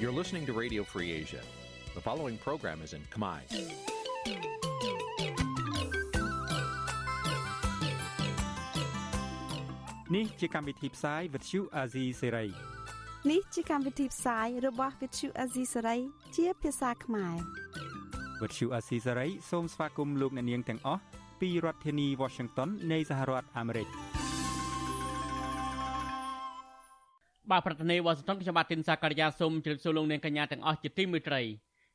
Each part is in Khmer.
You're listening to Radio Free Asia. The following program is in Khmer. Nǐ chi càm bi tiệp xáy vệt chiu a zì sê ray នេះជាកម្មវិធីផ្សាយរបស់ Vithu Azisari ជាភាសាខ្មែរ វត្តឈូអាស៊ីសេរីសូមស្វាគមន៍លោកអ្នកនាងទាំងអស់ពីរដ្ឋធានី Washington នៃសហរដ្ឋអាមេរិក បាទប្រធានាទីវ៉ាស៊ីនតោនខ្ញុំបាទទីនសាករិយាសូមជម្រាបសួរលោកអ្នកកញ្ញាទាំងអស់ជាទីមេត្រី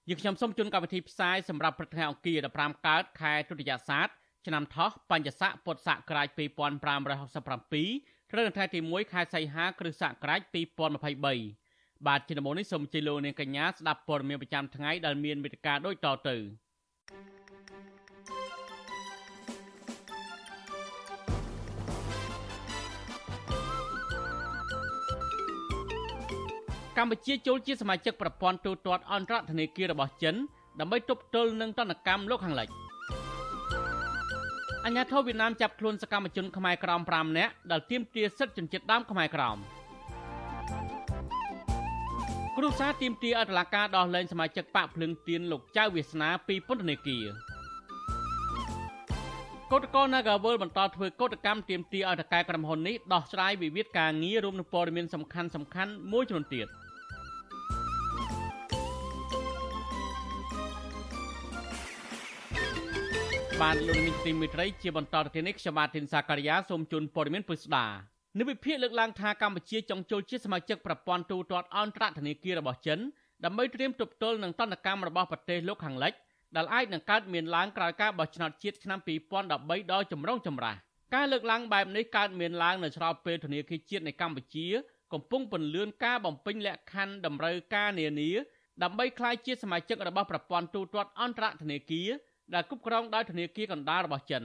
យើងខ្ញុំសូមជូនកម្មវិធីផ្សាយសម្រាប់ព្រឹកថ្ងៃអង្គារ15កើតខែទុតិយស័កឆ្នាំថោះបញ្ញស័កពុទ្ធសករាជ2567ត្រូវនៅថ្ងៃទី1ខែសីហាគ្រិស្តសករាជ2023បាទជាដំបូងនេះសូមជម្រាបលោកអ្នកកញ្ញាស្ដាប់ព័ត៌មានប្រចាំថ្ងៃដែលមានមេត្តាដូចតទៅ កម្ពុជាចូលជាសមាជិកប្រព័ន្ធទូទាត់អន្តរធនាគាររបស់ចិនដើម្បីទប់ទល់នឹងទណ្ឌកម្មលោកខាងលិចអញ្ញាធិបតេយ្យវៀតណាមចាប់ខ្លួនសកម្មជនខ្មែរក្រោម5នាក់ដែលទាមទារសិទ្ធិជនជាតិដើមខ្មែរក្រោមគ្រូសាទាមទារអតឡាការដោះលែងសមាជិកបកភ្លឹងទៀនលោកចៅវាសនាពីពន្ធនាគារកោតក្រ Nagawal បន្តធ្វើកោតកម្មទាមទារឲ្យតកែក្រុមហ៊ុននេះដោះស្រាយវិវាទការងាររួមនឹងព័ត៌មានសំខាន់សំខាន់មួយចំនួនទៀត។ បានលោកនាងទីមេត្រីជាបន្តទៅនេះខ្ញុំបាទធីនសាការីយ៉ាសូមជូនព័ត៌មានពុស្ដានៅវិភាគលើកឡើងថាកម្ពុជាចង់ចូលជាសមាជិកប្រព័ន្ធទូទាត់អន្តរធនាគាររបស់ចិនដើម្បីត្រៀមទប់ទល់នឹងតន្តកម្មរបស់ប្រទេសលោកខាងលិចដែលអាចនឹងកើតមានឡើងក្រោយការបោះឆ្នោតជាតិឆ្នាំ2013ដ៏ចម្រូងចម្រាសការលើកឡើងបែបនេះកើតមានឡើងនៅស្របពេលធនាគារជាតិនៃកម្ពុជាកំពុងពន្លឿនការបំពេញលក្ខខណ្ឌតម្រូវការនានាដើម្បីក្លាយជាសមាជិករបស់ប្រព័ន្ធទូទាត់អន្តរធនាគារ ដែលគ្រប់គ្រងដោយធនាគារកណ្ដាលរបស់ចិន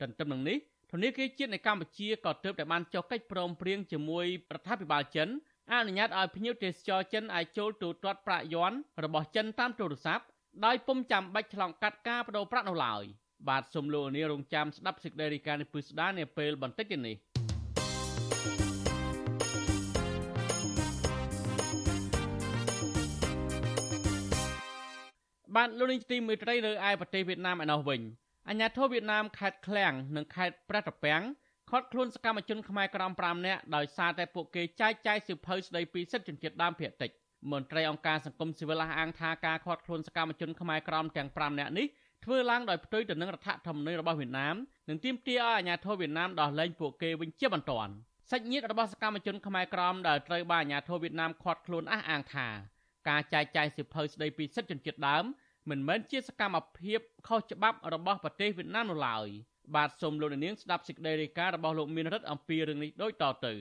ទន្ទឹមនឹងនេះធនាគារជាតិនៃកម្ពុជាក៏ទើបតែបានចុះកិច្ចព្រមព្រៀងជាមួយរដ្ឋាភិបាលចិនអនុញ្ញាតឲ្យភ្ញៀវទេសចរចិនអាចចូលទូទាត់ប្រាក់យ័ន្តរបស់ចិនតាមទូរស័ព្ទដោយពុំចាំបាច់ឆ្លងកាត់ការបដូរប្រាក់នោះឡើយបាទសូមលោកនាងរងចាំស្ដាប់សេចក្តីរាយការណ៍នេះពឹស្ដានាពេលបន្តិចទៀតនេះ បាទលោកនាងទីមេត្រីនៅឯប្រទេសវៀតណាមឯណោះវិញអាញាធិបតេយ្យវៀតណាមខេត្តឃ្លាំងនិងខេត្តព្រះត្រពាំងខាត់ខ្លួនសកម្មជនខ្មែរក្រោម5នាក់ដោយសារតែពួកគេចែកចាយសិភៅស្ដីពីសិទ្ធិជនជាតិដើមភាគតិចមន្ត្រីអង្គការសង្គមស៊ីវិលអះអាងថាការខាត់ខ្លួនសកម្មជនខ្មែរក្រោមទាំង5នាក់នេះធ្វើឡើងដោយផ្ទុយទៅនឹងរដ្ឋធម្មនុញ្ញរបស់វៀតណាមនិងទាមទារឲ្យអាជ្ញាធរវៀតណាមដោះលែងពួកគេវិញជាបន្ទាន់សាច់ញាតិរបស់សកម្មជនខ្មែរក្រោមដែលត្រូវបានអាជ្ញាធរវៀតណាមឃាត់ខ្លួនអះអាងថាការចែកចាយសិភៅស្ដីពីសិទ្ធិជនជាតិដើម មិនមែនជាសកម្មភាពខុសច្បាប់របស់ប្រទេសវៀតណាមនោះឡើយបាទសូមលោកនាងស្ដាប់សេចក្តីរាយការណ៍របស់លោកមានរិទ្ធអំពីរឿងនេះដូចតទៅ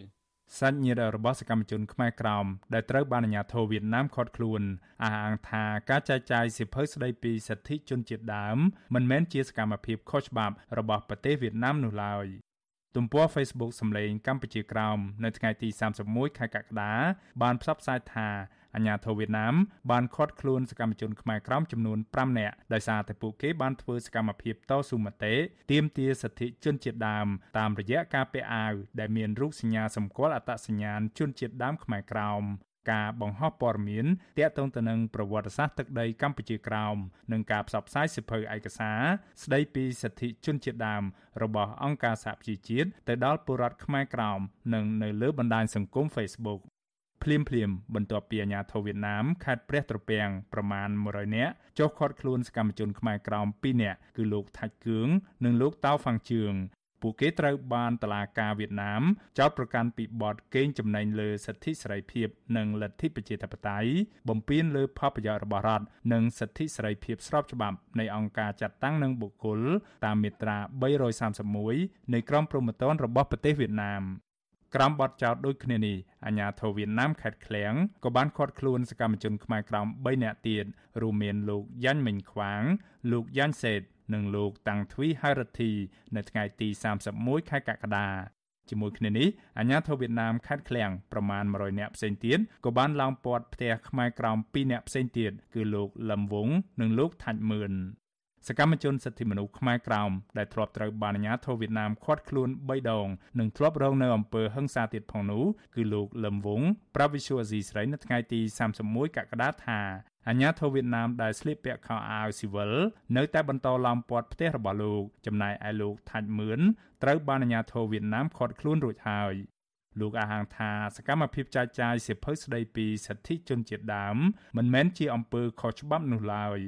សាច់ញាតិរបស់សកម្មជនខ្មែរក្រោមដែលត្រូវបានអាជ្ញាធរវៀតណាមឃាត់ខ្លួនអះអាងថាការចែកចាយសិភៅស្តីពីសិទ្ធិជនជាតិដើមមិនមែនជាសកម្មភាពខុសច្បាប់របស់ប្រទេសវៀតណាមនោះឡើយទំព័រ Facebook សម្លេងកម្ពុជាក្រោមនៅថ្ងៃទី31ខែកក្កដាបានផ្សព្វផ្សាយថា អាញាធរវៀតណាមបានឃាត់ខ្លួនសកម្មជនខ្មែរក្រោមចំនួន5នាក់ដោយសារតែពួកគេបានធ្វើសកម្មភាពតស៊ូមតិទាមទារសិទ្ធិជនជាតិដើមតាមរយៈការពាក់អាវដែលមានរូបសញ្ញាសម្គាល់អត្តសញ្ញាណជនជាតិដើមខ្មែរក្រោមការបង្ហោះព័ត៌មានទាក់ទងទៅនឹងប្រវត្តិសាស្ត្រទឹកដីកម្ពុជាក្រោមនិងការផ្សព្វផ្សាយសិភៅឯកសារស្ដីពីសិទ្ធិជនជាតិដើមរបស់អង្គការសហប្រជាជាតិទៅដល់ពលរដ្ឋខ្មែរក្រោមនិងនៅលើបណ្ដាញសង្គម Facebook ភ្លាមភ្លាមបន្ទាប់ពីអាញាធរវៀតណាមខេត្តព្រះត្រពាំងប្រមាណ100នាក់ចុះឃាត់ខ្លួនសកម្មជនខ្មែរក្រោម2នាក់គឺលោកថាច់គឿងនិងលោកតៅហ្វាំងជឿងពួកគេត្រូវបានតឡាការវៀតណាមចោទប្រកាន់ពីបទកេងចំណេញលើសិទ្ធិសេរីភាព និងលទ្ធិប្រជាធិបតេយ្យបំពានលើផលប្រយោជន៍របស់រដ្ឋនិងសិទ្ធិសេរីភាពស្របច្បាប់នៃអង្គការចាត់តាំងនិងបុគ្គលតាមមាត្រា331នៃក្រមព្រហ្មទណ្ឌរបស់ប្រទេសវៀតណាម ក្រោមបទចោទដូចគ្នានេះអាញាធរវៀតណាមខេត្តឃ្លៀងក៏បានឃាត់ខ្លួនសកម្មជនខ្មែរក្រោម3នាក់ទៀតរួមមានលោកយ៉ាញ់មិញខ្វាង លោកយ៉ាញ់សេតនិងលោកតាំងទ្វីហៃរ៉ាធី នៅថ្ងៃទី31ខែកក្កដាជាមួយគ្នានេះអាញាធរវៀតណាមខេត្តឃ្លៀងប្រមាណ100នាក់ផ្សេងទៀតក៏បានឡោមព័ទ្ធផ្ទះខ្មែរក្រោម2នាក់ផ្សេងទៀតគឺលោកលឹមវងនិងលោកថាច់មឿន សសកម្មជនសិទ្ធិមនុស្សខ្មែរក្រោមដែលធ្លាប់ត្រូវបានអាជ្ញាធរវៀតណាមឃាត់ខ្លួន3ដងនិងធ្លាប់រងនៅអំពើហិង្សាទៀតផងនោះគឺលោកលឹមវងប្រាវិសុអាស៊ីស្រីនៅថ្ងៃទី31កក្កដាថាអាញាធរវៀតណាមដែលស្លៀកពាក់ខោអាវស៊ីវិលនៅតែបន្តឡោមព័ទ្ធផ្ទះរបស់លោកចំណែកឯលោកថាច់មឿនត្រូវបានអាញាធរវៀតណាមឃាត់ខ្លួនរួចហើយលោកអះអាងថាសកម្មភាពចែកចាយសិភៅស្ដីពីសិទ្ធិជនជាតិដើមមិនមែនជាអំពើខុសច្បាប់នោះឡើយ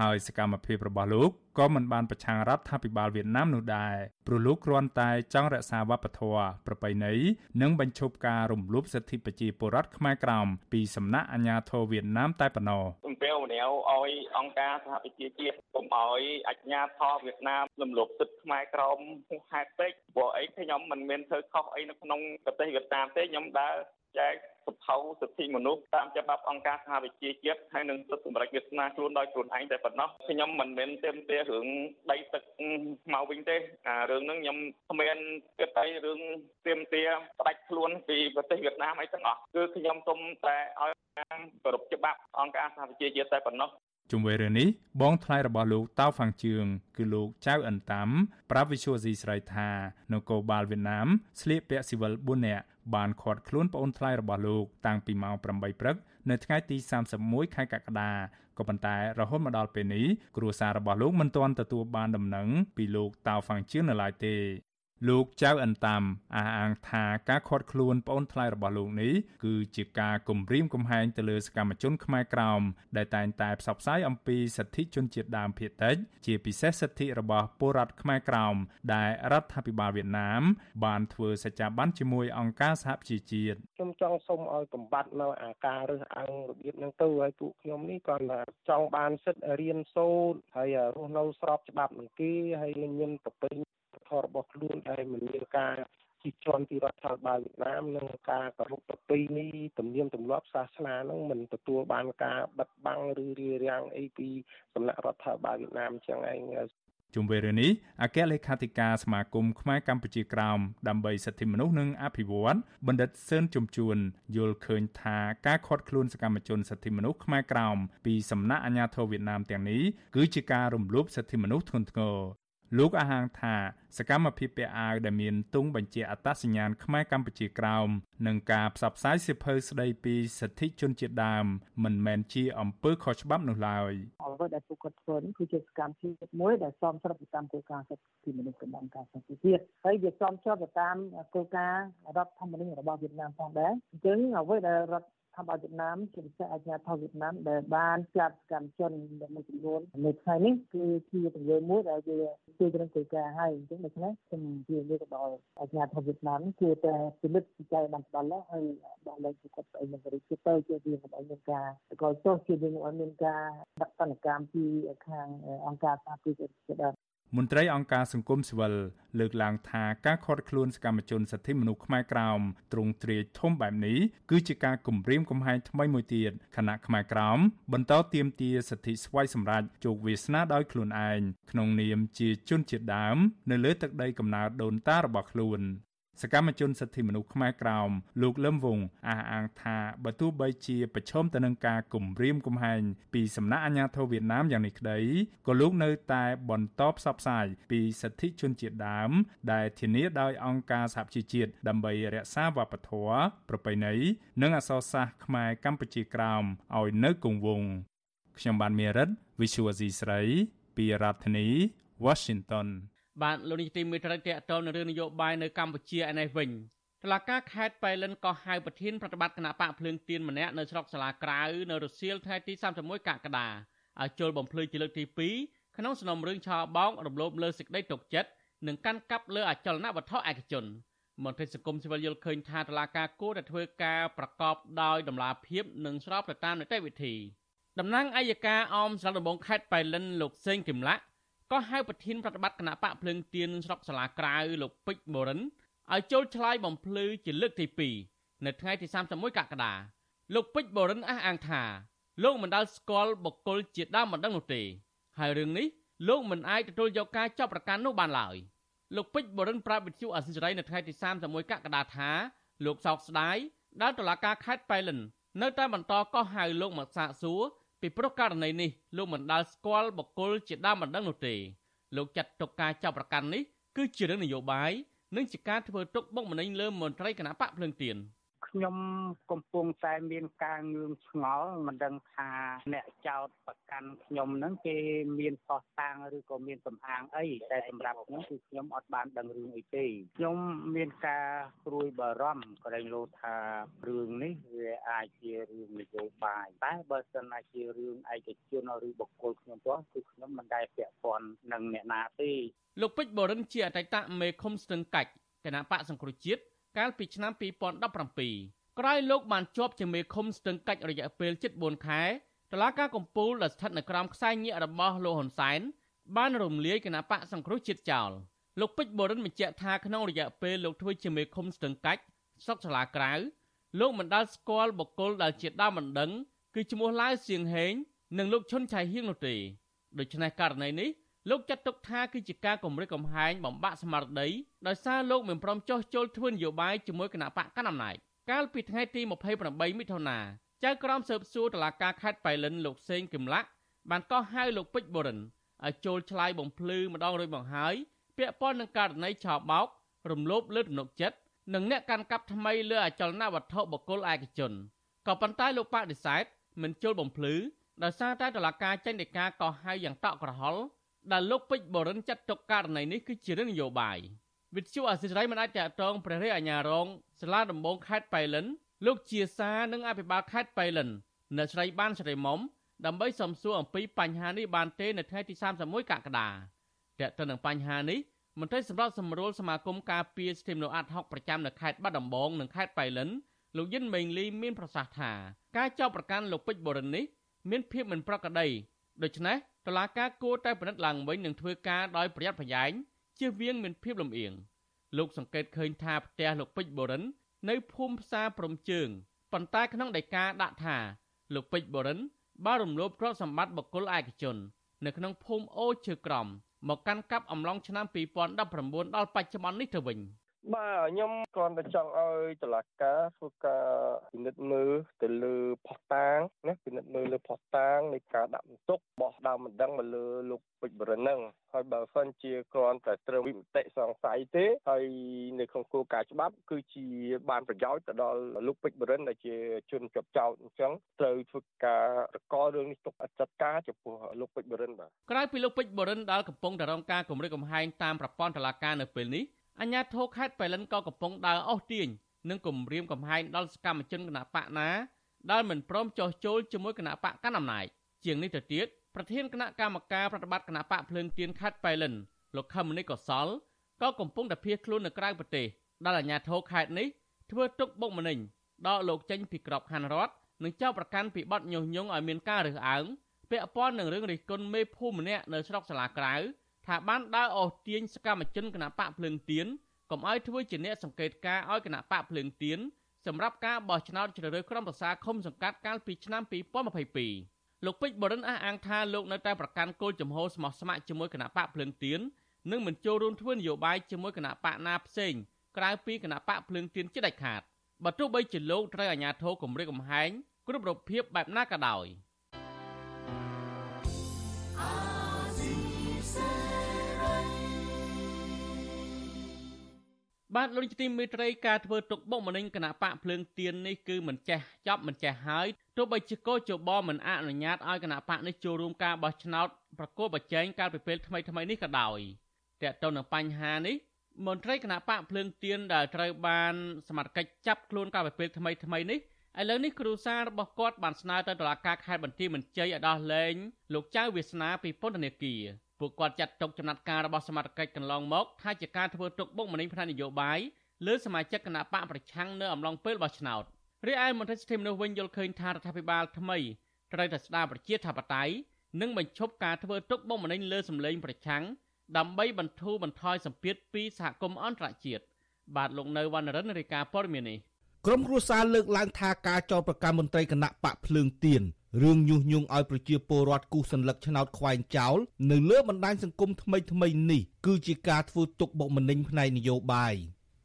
ហើយសកម្មភាពរបស់លោកក៏មិនបានប្រឆាំងរដ្ឋាភិបាលវៀតណាមនោះដែរព្រោះលោកគ្រាន់តែចង់រក្សាវប្បធម៌ប្រពៃណីនិងបញ្ឈប់ការរំលោភសិទ្ធិប្រជាពលរដ្ឋខ្មែរក្រោមពីសំណាក់អាជ្ញាធរវៀតណាមតែប៉ុណ្ណោះអំពាវនាវឲ្យអង្គការសហប្រជាជាតិកុំឲ្យអាជ្ញាធរវៀតណាមរំលោភសិទ្ធិខ្មែរក្រោមហួសហេតុពេកព្រោះអីខ្ញុំមិនមានធ្វើខុសអីនៅក្នុងប្រទេសវៀតណាមទេខ្ញុំដើរ ចែកសភៅសិទ្ធិមនុស្សតាមច្បាប់អង្គការសហប្រជាជាតិហើយនឹងសិទ្ធិសម្រាប់វាសនាខ្លួនដោយខ្លួនឯងតែប៉ុណ្ណោះខ្ញុំមិនមែនទេមទារឿងដីទឹកមកវិញទេអារឿងហ្នឹងខ្ញុំគ្មានគិតអីរឿងទេមទាផ្ដាច់ខ្លួនពីប្រទេសវៀតណាមអីទាំងអស់គឺខ្ញុំសូមតែឲ្យគោរពច្បាប់អង្គការសហប្រជាជាតិតែប៉ុណ្ណោះជុំវិញរឿងនេះបងថ្លៃរបស់លោកតៅហ្វាំងជឿងគឺលោកចៅអិនតាមប្រាប់វិសុវស៊ីស្រីថានគរបាលវៀតណាមស្លៀកពាក់ស៊ីវិល4នាក់ បានឃាត់ខ្លួនប្អូនថ្លៃរបស់លោកតាំងពីម៉ោង8ព្រឹកនៅថ្ងៃទី31ខែកក្កដាក៏ប៉ុន្តែរហូតមកដល់ពេលនេះគ្រួសាររបស់លោកមិនទាន់ទទួលបានដំណឹងពីលោកតាវហ្វាំងជឿននៅឡើយទេ លោកចៅអិនតាមអះអាងថាការខាត់ខ្លួនប្អូនថ្លៃរបស់លោកនេះគឺជាការគំរាមកំហែងទៅលើសកម្មជនខ្មែរក្រោមដែលតែងតែផ្សព្វផ្សាយអំពីសិទ្ធិជនជាតិដើមភាគតិចជាពិសេសសិទ្ធិរបស់ពលរដ្ឋខ្មែរក្រោមដែលរដ្ឋាភិបាលវៀតណាម បានធ្វើសច្ចាប័នជាមួយអង្គការសហប្រជាជាតិខ្ញុំចង់សូមឲ្យកំបាត់នៅអាការរើសអើងរបៀបហ្នឹងទៅហើយពួកខ្ញុំនេះគាត់ថាចង់បានសិទ្ធិរៀនសូត្រហើយរស់នៅស្របច្បាប់នឹងគេហើយមានប្រពៃ ធម៌របស់ខ្លួនដែលមិនមានការជិះជាន់ពីរដ្ឋាភិបាលវៀតណាមនិងការគោរពប្រពៃណីទំនៀមទម្លាប់សាសនានឹងមិនទទួលបានការបិទបាំងឬរារាំងអីពីសំណាក់រដ្ឋាភិបាលវៀតណាមចឹងឯងជុំវិញរឿងនេះអគ្គលេខាធិការសមាគមខ្មែរកម្ពុជាក្រោមដើម្បីសិទ្ធិមនុស្សនិងអភិវឌ្ឍបណ្ឌិតសឿនជំជួនយល់ឃើញថាការខាត់ខ្លួនសកម្មជនសិទ្ធិមនុស្សខ្មែរក្រោមពីសំណាក់អាជ្ញាធរវៀតណាមទាំងនេះគឺជាការរំលោភសិទ្ធិមនុស្សធ្ងន់ធ្ងរ លោកអះអាងថាសកម្មភាពពាក់អាវដែលមានទង់បញ្ជាអត្តសញ្ញាណខ្មែរកម្ពុជាក្រោមនិងការផ្សព្វផ្សាយសិភៅស្ដីពីសិទ្ធិជនជាតិដើមមិនមែនជាអំពើខុសច្បាប់នោះឡើយអ្វីដែលពួកគាត់ធ្វើនេះគឺជាសកម្មភាពមួយដែលសមស្របទៅតាមគោលការណ៍សិទ្ធិមនុស្សរបស់អង្គការសង្គមជាតិហើយវាសមស្របទៅតាមគោលការណ៍រដ្ឋធម្មនុញ្ញរបស់វៀតណាមផងដែរអញ្ចឹងអ្វីដែលរដ្ឋ ធម្មវៀតណាមជាពិសេសអាជ្ញាធរវៀតណាមដែលបានចាប់កម្មជនមួយចំនួននៅថ្ងៃនេះគឺជាទង្វើមួយដែលវាជួយក្នុងកិច្ចការហើយអញ្ចឹងដូច្នេះខ្ញុំជឿលើទៅដល់អាជ្ញាធរវៀតណាមគួរតែពិនិត្យពិចារណាបានដល់ហើយដល់លែងពីគាត់ស្អីនឹងរីកទៅជាវាមិនឲ្យមានការក៏ចុះជាវាមិនឲ្យមានការដាក់តនកម្មពីខាងអង្គការសហប្រជាជាតិម ន្ត្រីអង្គការសង្គមស៊ីវិលលើកឡើងថាការខាត់ខ្លួនសកម្មជនសិទ្ធិមនុស្សខ្មែរក្រោមទ្រង់ទ្រាយធំបែបនេះគឺជាការគំរាមកំហែងថ្មីមួយទៀតខណៈខ្មែរក្រោមបន្តទាមទារសិទ្ធិស្វ័យសម្រេចជោគវាសនាដោយខ្លួនឯងក្នុងនាមជាជនជាតិដើម នៅលើទឹកដីកំណើតដូនតារបស់ខ្លួន សកម្មជនសិទ្ធិមនុស្សខ្មែរក្រោមលោកលឹមវងអះអាងថាបើទោះបីជាប្រឈមទៅនឹងការគំរាមកំហែងពីសំណាក់អាជ្ញាធរវៀតណាមយ៉ាងនេះក្តីក៏លោកនៅតែបន្តផ្សព្វផ្សាយពីសិទ្ធិជនជាតិដើម ដែលធានាដោយអង្គការសហជីវជាតិដើម្បីរក្សាវប្បធម៌ប្រពៃណីនិងអក្សរសាស្ត្រខ្មែរកម្ពុជាក្រោមឲ្យនៅគង់វង្សខ្ញុំបានមេរិត Visual C ស្រីពីរដ្ឋធានី Washington បាទលោកនាយទីមេត្រីតកតនៅរឿងនយោបាយនៅកម្ពុជាឯនេះវិញតឡាការខេត្តប៉ៃលិនក៏ហៅប្រធានប្រតិបត្តិគណៈបកភ្លើងទៀនម្នាក់នៅស្រុកសាលាក្រៅនៅរសៀលថ្ងៃទី31កក្កដាឲ្យជល់បំភ្លឺជាលើកទី2ក្នុងសំណុំរឿងឆោបោករំលោភលើសេចក្តីទុកចិត្តនិងកាន់កាប់លើអចលនវត្ថុឯកជនមន្ត្រីសង្គមស៊ីវិលយល់ឃើញថាតឡាការគួរតែធ្វើការប្រកបដោយតម្លាភាពនិងស្របទៅតាមនីតិវិធីតំណាងអัยការអមស្រុកដំបងខេត្តប៉ៃលិនលោកសេងគឹមឡាក់ ក៏ហៅប្រធានប្រតិបត្តិគណៈបកភ្លើងទៀនស្រុកសាលាក្រៅលោកពេជ្របូរិនឲ្យចូលឆ្លើយបំភ្លឺជាលើកទី2នៅថ្ងៃទី31កក្កដាលោកពេជ្របូរិនអះអាងថាលោកមិនដាល់ស្គាល់បុគ្គលជាដើមមិនដឹងនោះទេហើយរឿងនេះលោកមិនអាចទទួលយកការចាប់ប្រកាន់នោះបានឡើយលោកពេជ្របូរិនប្រាប់វិទ្យុអសិរ័យនៅថ្ងៃទី31កក្កដាថាលោកសោកស្ដាយដែលតុលាការខេត្តប៉ៃលិននៅតែបន្តកោះហៅលោកមកសាកសួរ ពីព្រោះករណីនេះលោកមិនដាល់ស្គាល់បុគ្គលជាដើមមិនដឹងនោះទេលោកចាត់ទុកការចាប់ប្រកាន់នេះគឺជារឿងនយោបាយនិងជាការធ្វើទុកបុកម្នេញលើមន្ត្រីគណៈបកភ្លើងទៀន។ ខ្ញុំកំពុងតែមានការងឿងឆ្ងល់មិនដឹងថាអ្នកចោតប្រកាន់ខ្ញុំនឹងគេមានខុសតាំងឬក៏មានសំអាងអីតែសម្រាប់ខ្ញុំគឺខ្ញុំអត់បានដឹងរឿងអីទេខ្ញុំមានការព្រួយបារម្ភក្រែងលោថារឿងនេះវាអាចជារឿងនយោបាយតែបើសិនណាជារឿងឯកជនឬបុគ្គលខ្ញុំផ្ទាល់គឺខ្ញុំមិនដែលពាក់ព័ន្ធនឹងអ្នកណាទេលោកពេជ្របរិនជាអតីតមេឃុំស្ទឹងកាច់គណៈបកសង្គ្រោះជាតិ កាលពីឆ្នាំ2017ក្រោយលោកបានជាប់ជាមេឃុំស្ទឹងកាច់រយៈពេលជិត4ខែតឡាការកំពូលដែលស្ថិតនៅក្រោមខ្សែញាក់របស់លោកហ៊ុនសែនបានរំលាយគណៈបកសង្គ្រោះជាតិចោលលោកពេជ្របរិនបញ្ជាក់ថាក្នុងរយៈពេលលោកធ្វើជាមេឃុំស្ទឹងកាច់ស្រុកសាលាក្រៅលោកមិនដាល់ស្គាល់បុគ្គលដែលជាដើមមិនដឹង គឺឈ្មោះឡាវសៀងហេងនិងលោកឈុនឆៃហៀងនោះទេដូច្នេះករណីនេះ លោកចាត់ទុកថាគឺជាការគម្រិតកំហែងបំបាក់ស្មារតីដោយសារលោកមិនព្រមចោះចូលធ្វើនយោបាយជាមួយគណៈបកកណ្ដាលអំណាចកាលពីថ្ងៃទី28មិថុនាចៅក្រមស៊ើបសួរតុលាការខេត្តបៃលិនលោកសេងគឹមឡាក់បានកោះហៅលោកពេជ្របូរិនឲ្យចូលឆ្លើយបំភ្លឺម្ដងរួចមកហើយពាក់ព័ន្ធនឹងករណីឆោបោករំលោភលើទំនុកចិត្តនិងអ្នកកាន់កាប់ថ្មីលើអចលនវត្ថុបុគ្គលឯកជនក៏ប៉ុន្តែលោកបដិសេធមិនចូលបំភ្លឺដោយសារតែតុលាការចេញដីកាកោះហៅយ៉ាងតក់ក្រហល់ ដែលលោកពេជ្របរិនចាត់ទុកករណីនេះគឺជារឿងនយោបាយវិទ្យុអសិរ័យមិនអាចតតងព្រះរាជអាជ្ញារងសាលាដំបងខេត្តបៃលិនលោកជាសានិងអភិបាលខេត្តបៃលិននៅស្រីបានស្រីមុំដើម្បីសំសួរអំពីបញ្ហានេះបានទេនៅថ្ងៃទី31កក្កដាតើទៅនឹងបញ្ហានេះមន្ត្រីសម្រាប់សម្រួលសមាគមការពារសិទ្ធិមនុស្សអាត់ហុកប្រចាំនៅខេត្តបាត់ដំបងនិងខេត្តបៃលិនលោកយិនមេងលីមានប្រសាសន៍ថាការចោទប្រកាន់លោកពេជ្របរិននេះមានភាពមិនប្រក្រតី ដូច្នេះតុលាការគួរតែពិនិត្យឡើងវិញនិងធ្វើការដោយប្រយ័ត្នប្រយែងជៀសវាងមានភាពលំអៀងលោកសង្កេតឃើញថាផ្ទះលោកពេជ្របូរិន នៅភូមិផ្សារព្រំជើងប៉ុន្តែក្នុងដីកាដាក់ថាលោកពេជ្របូរិនបានរំលោភទ្រព្យសម្បត្តិបុគ្គលឯកជន នៅក្នុងភូមិអូឈើក្រំមកកាន់កាប់អំឡុងឆ្នាំ2019ដល់បច្ចុប្បន្ននេះទៅវិញ បាទខ្ញុំគ្រាន់តែចង់ឲ្យតឡាការធ្វើការពិនិត្យមើលទៅលើផុសតាងណាពិនិត្យមើលលើផុសតាងនៃការដាក់បន្ទុកបោះដើមមិនដឹងមកលើលោកពេជ្របរិនហ្នឹងហើយបើសិនជាគ្រាន់តែត្រូវវិមតិសង្ស័យទេហើយនៅក្នុងគោលការណ៍ច្បាប់ គឺជាបានប្រយោជន៍ទៅដល់លោកពេជ្របរិនដែលជាជនជាប់ចោតអញ្ចឹងត្រូវធ្វើការរករឿងនេះទុកអត្តការចំពោះលោកពេជ្របរិនបាទក្រោយពីលោកពេជ្របរិនដែលកំពុងតែរងការគម្រិតកំហែងតាមប្រព័ន្ធតុលាការនៅពេលនេះ អញ្ញាធិខេត្តបៃលិនក៏កំពុងដើរអស់ទាញនិងគម្រាមកំហែងដល់សកម្មជនគណបកណាដែលមិនព្រមចោះចូលជាមួយគណបកកណ្ដាលអំណាចជាងនេះទៅទៀតប្រធានគណៈកម្មការប្រតិបត្តិគណៈបកភ្លើងទៀនខេត្តបៃលិនលោកខឹមមនីកសលក៏កំពុងតែភៀសខ្លួននៅក្រៅប្រទេសដែលអាជ្ញាធរខេត្តនេះធ្វើទុកបុកម្នេញដកលោកចេញពីក្របខ័ណ្ឌរដ្ឋនិងចោទប្រកាន់ពីបទញុះញង់ឲ្យមានការរើសអើងពាក់ព័ន្ធនឹងរឿងរិះគន់មេភូមិម្នាក់នៅស្រុកសាលាក្រៅ ថាបានដើរអូសទាញសកម្មជនគណៈបកភ្លើងទៀនកុំឲ្យធ្វើជាអ្នកសង្កេតការឲ្យគណៈបកភ្លើងទៀនសម្រាប់ការបោះឆ្នោតជ្រើសរើសក្រុមប្រឹក្សាឃុំសង្កាត់កាលពីឆ្នាំ2022លោកពេជ្របរិនអះអាងថាលោកនៅតែប្រកាន់គោលចំហស្មោះស្ម័គ្រជាមួយគណៈបកភ្លើងទៀននិងមិនចូលរួមធ្វើនយោបាយជាមួយគណៈបកណាផ្សេងក្រៅពីគណៈបកភ្លើងទៀនជាដាច់ខាតបើទោះបីជាលោកត្រូវអាជ្ញាធរគម្រាមកំហែងគ្រប់រូបភាពបែបណាក៏ដោយ។ បាទលោកទីមេត្រីការធ្វើទុកបុកម្នេញគណៈបកភ្លើងទៀននេះគឺមិនចេះចប់មិនចេះហើយទោះបីជាកោជបមិនអនុញ្ញាតឲ្យគណៈបកនេះចូលរួមការបោះឆ្នោតប្រកួតប្រជែងកាលពីពេលថ្មីថ្មីនេះក៏ដោយតើតើនឹងបញ្ហានេះមន្ត្រីគណៈបកភ្លើងទៀនដែលត្រូវបានសមត្ថកិច្ចចាប់ខ្លួនកាលពីពេលថ្មីថ្មីនេះឥឡូវនេះគ្រូសារបស់គាត់បានស្នើទៅតុលាការខេត្តបន្ទាយមានជ័យឲ្យដោះលែងលោកចៅវាសនាពីពន្ធនាគារ ពួកគាត់ចាត់ទុកចំណាត់ការរបស់សមាជិកកន្លងមកថាជាការធ្វើទុកបុកម្នេញផ្នែកនយោបាយលើសមាជិកគណៈបកប្រឆាំងនៅអំឡុងពេលបោះឆ្នោតរីឯមន្ត្រីសិទ្ធិមនុស្សវិញយល់ឃើញថារដ្ឋាភិបាលថ្មីត្រូវតែស្ដារប្រជាធិបតេយ្យនិងបញ្ឈប់ការធ្វើទុកបុកម្នេញលើសម្លេងប្រឆាំងដើម្បីបន្ធូរបន្ថយសម្ពាធពីសហគមន៍អន្តរជាតិបាទលោកនៅវណ្ណរិនរាយការណ៍ព័ត៌មាននេះក្រមគ្រួសារលើកឡើងថាការចោទប្រកាន់មន្ត្រីគណៈបកភ្លើងទៀន រឿងញុះញង់ឲ្យប្រជាពលរដ្ឋគូសัญลักษณ์ឆ្នោតខ្វែងចោលនៅលើបណ្ដាញសង្គមថ្មីថ្មីនេះគឺជាការធ្វើទុកបុកម្នេញផ្នែកនយោបាយ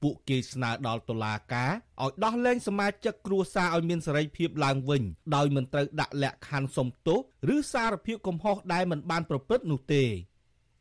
ពួកគេស្នើដល់តុលាការឲ្យដោះលែងសមាជិកគ្រួសារឲ្យមានសេរីភាពឡើងវិញដោយមិនត្រូវដាក់លក្ខខណ្ឌសុំទោសឬសារភាពកំហុសដែលមិនបានប្រព្រឹត្តនោះទេ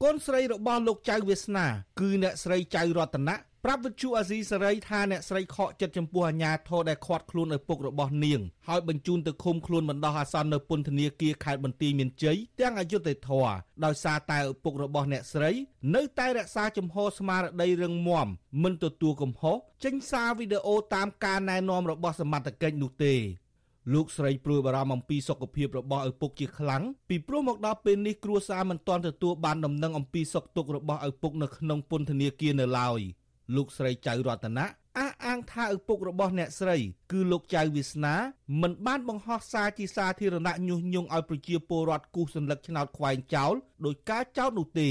កូនស្រីរបស់លោកចៅវាសនា គឺអ្នកស្រីចៅរតនៈ ប្រាប់វិទ្យុអាស៊ីសេរីថាអ្នកស្រីខកចិត្តចំពោះអាញាធរដែលខាត់ខ្លួនឪពុករបស់នាងហើយបញ្ជូនទៅឃុំខ្លួនបណ្ដោះអាសន្ននៅពន្ធនាគារខេត្តបន្ទាយមានជ័យទាំងអយុធធរដោយសារតែឪពុករបស់អ្នកស្រី នៅតែរក្សាចំហស្មារតីរឹងមាំមិនទទួលកំហុសចេញសារវីដេអូតាមការណែនាំរបស់សមត្ថកិច្ចនោះទេលោកស្រីព្រួយបារម្ភអំពីសុខភាពរបស់ឪពុកជាខ្លាំងពីព្រោះមកដល់ពេលនេះគ្រួសារមិនទាន់ទទួលបានដំណឹងអំពីសុខទុក្ខរបស់ឪពុកនៅក្នុងពន្ធនាគារនៅឡើយ។ លោកស្រីចៅរតនាអះអាងថាឪពុករបស់អ្នកស្រី គឺលោកចៅវាសនាមិនបានបង្ហោះសារជាសាធារណៈញុះញង់ឲ្យប្រជាពលរដ្ឋគូសសញ្ញកឆ្នោតខ្វែងចោលដោយការចោទនោះទេ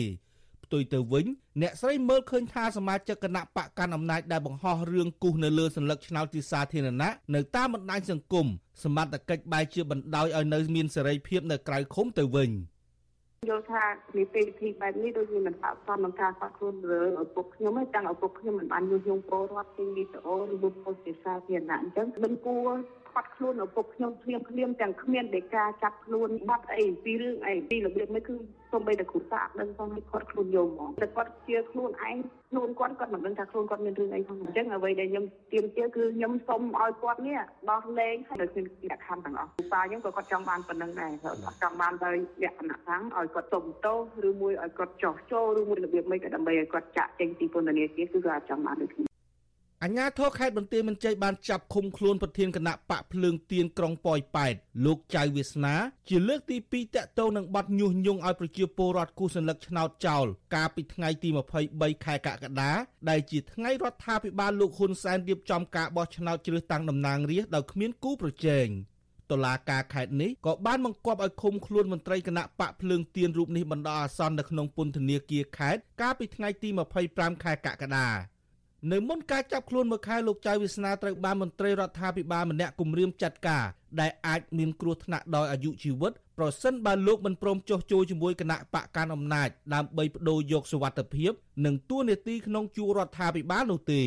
ផ្ទុយទៅវិញអ្នកស្រីមើលឃើញថាសមាជិកគណៈបកកណ្ដាលអំណាចដែលបង្ហោះរឿងគូសនៅលើសញ្ញកឆ្នោតជាសាធារណៈនៅតាមបណ្ដាញសង្គមសមត្ថកិច្ចបែរជាបណ្ដោយឲ្យនៅមានសេរីភាពនៅក្រៅឃុំទៅវិញ។ យល់ថានីតិវិធីបែបនេះដូចជាមិនស័ក្តិសមនឹងការគាត់ខ្លួនឬឪពុកខ្ញុំទេទាំងឪពុកខ្ញុំមិនបានញុះញង់ពលរដ្ឋពីវីដេអូឬបុគ្គលជាសាធារណៈអញ្ចឹងមិនគួរ ខាត់ខ្លួនឪពុកខ្ញុំភ្លាមភ្លាមទាំងគ្មានដេកាចាប់ខ្លួនបាត់អីពីរឿងអីពីរបៀបនេះគឺសូម្បីតែគ្រូសាស្ត្រដឹងផងឲ្យខាត់ខ្លួនយកហ្មងតែគាត់ជាខ្លួនឯងខ្លួនគាត់គាត់មិនដឹងថាខ្លួនគាត់មានរឿងអីផងអញ្ចឹងអ្វីដែលខ្ញុំទៀមទាគឺខ្ញុំសុំឲ្យគាត់នេះដោះលែងឲ្យដល់មានលក្ខខណ្ឌទាំងអស់គ្រូប៉ាខ្ញុំក៏គាត់ចង់បានប៉ុណ្្នឹងដែរគាត់ចង់បានដោយលក្ខណៈខាងឲ្យគាត់សុំទោសឬមួយឲ្យគាត់ចោះចូលឬមួយរបៀបមិនក៏ដើម្បីឲ្យគាត់ចាក់ចេញពីពន្ធនាគារគឺគាត់ចង់បានដូចគ្នា អញ្ញាធរខេត្តបន្ទាយមានជ័យបានចាប់ឃុំខ្លួនប្រធានគណៈបកភ្លើងទៀនក្រុងប៉ោយប៉ែតលោកចៅវាសនា ជាលើកទី2តាក់ទងនឹងបទញុះញង់ឲ្យប្រជាពលរដ្ឋគូសញ្ញលឹកឆ្នោតចោលកាលពីថ្ងៃទី23ខែកក្កដាដែលជាថ្ងៃរដ្ឋាភិបាលលោកហ៊ុនសែនរៀបចំការបោះឆ្នោតជ្រើសតាំងតំណាងរាស្ត្រដោយគ្មានគូប្រជែងតុលាការខេត្តនេះក៏បានបង្គាប់ឲ្យឃុំខ្លួនមន្ត្រីគណៈបកភ្លើងទៀនរូបនេះបណ្ដោះអាសន្ននៅក្នុងពន្ធនាគារខេត្តកាលពីថ្ងៃទី25ខែកក្កដា នៅមុនការចាប់ខ្លួនមួយខែលោកចៅវាសនាត្រូវបានមន្ត្រីរដ្ឋាភិបាលម្នាក់គម្រាមចាត់ការដែលអាចមានគ្រោះថ្នាក់ដល់អាយុជីវិតប្រសិនបើលោកមិនព្រមចុះចូលជាមួយគណៈបកកាន់អំណាចដើម្បីបដូរយកសវត្ថភាពនិងទួនាទីក្នុងជួររដ្ឋាភិបាលនោះទេ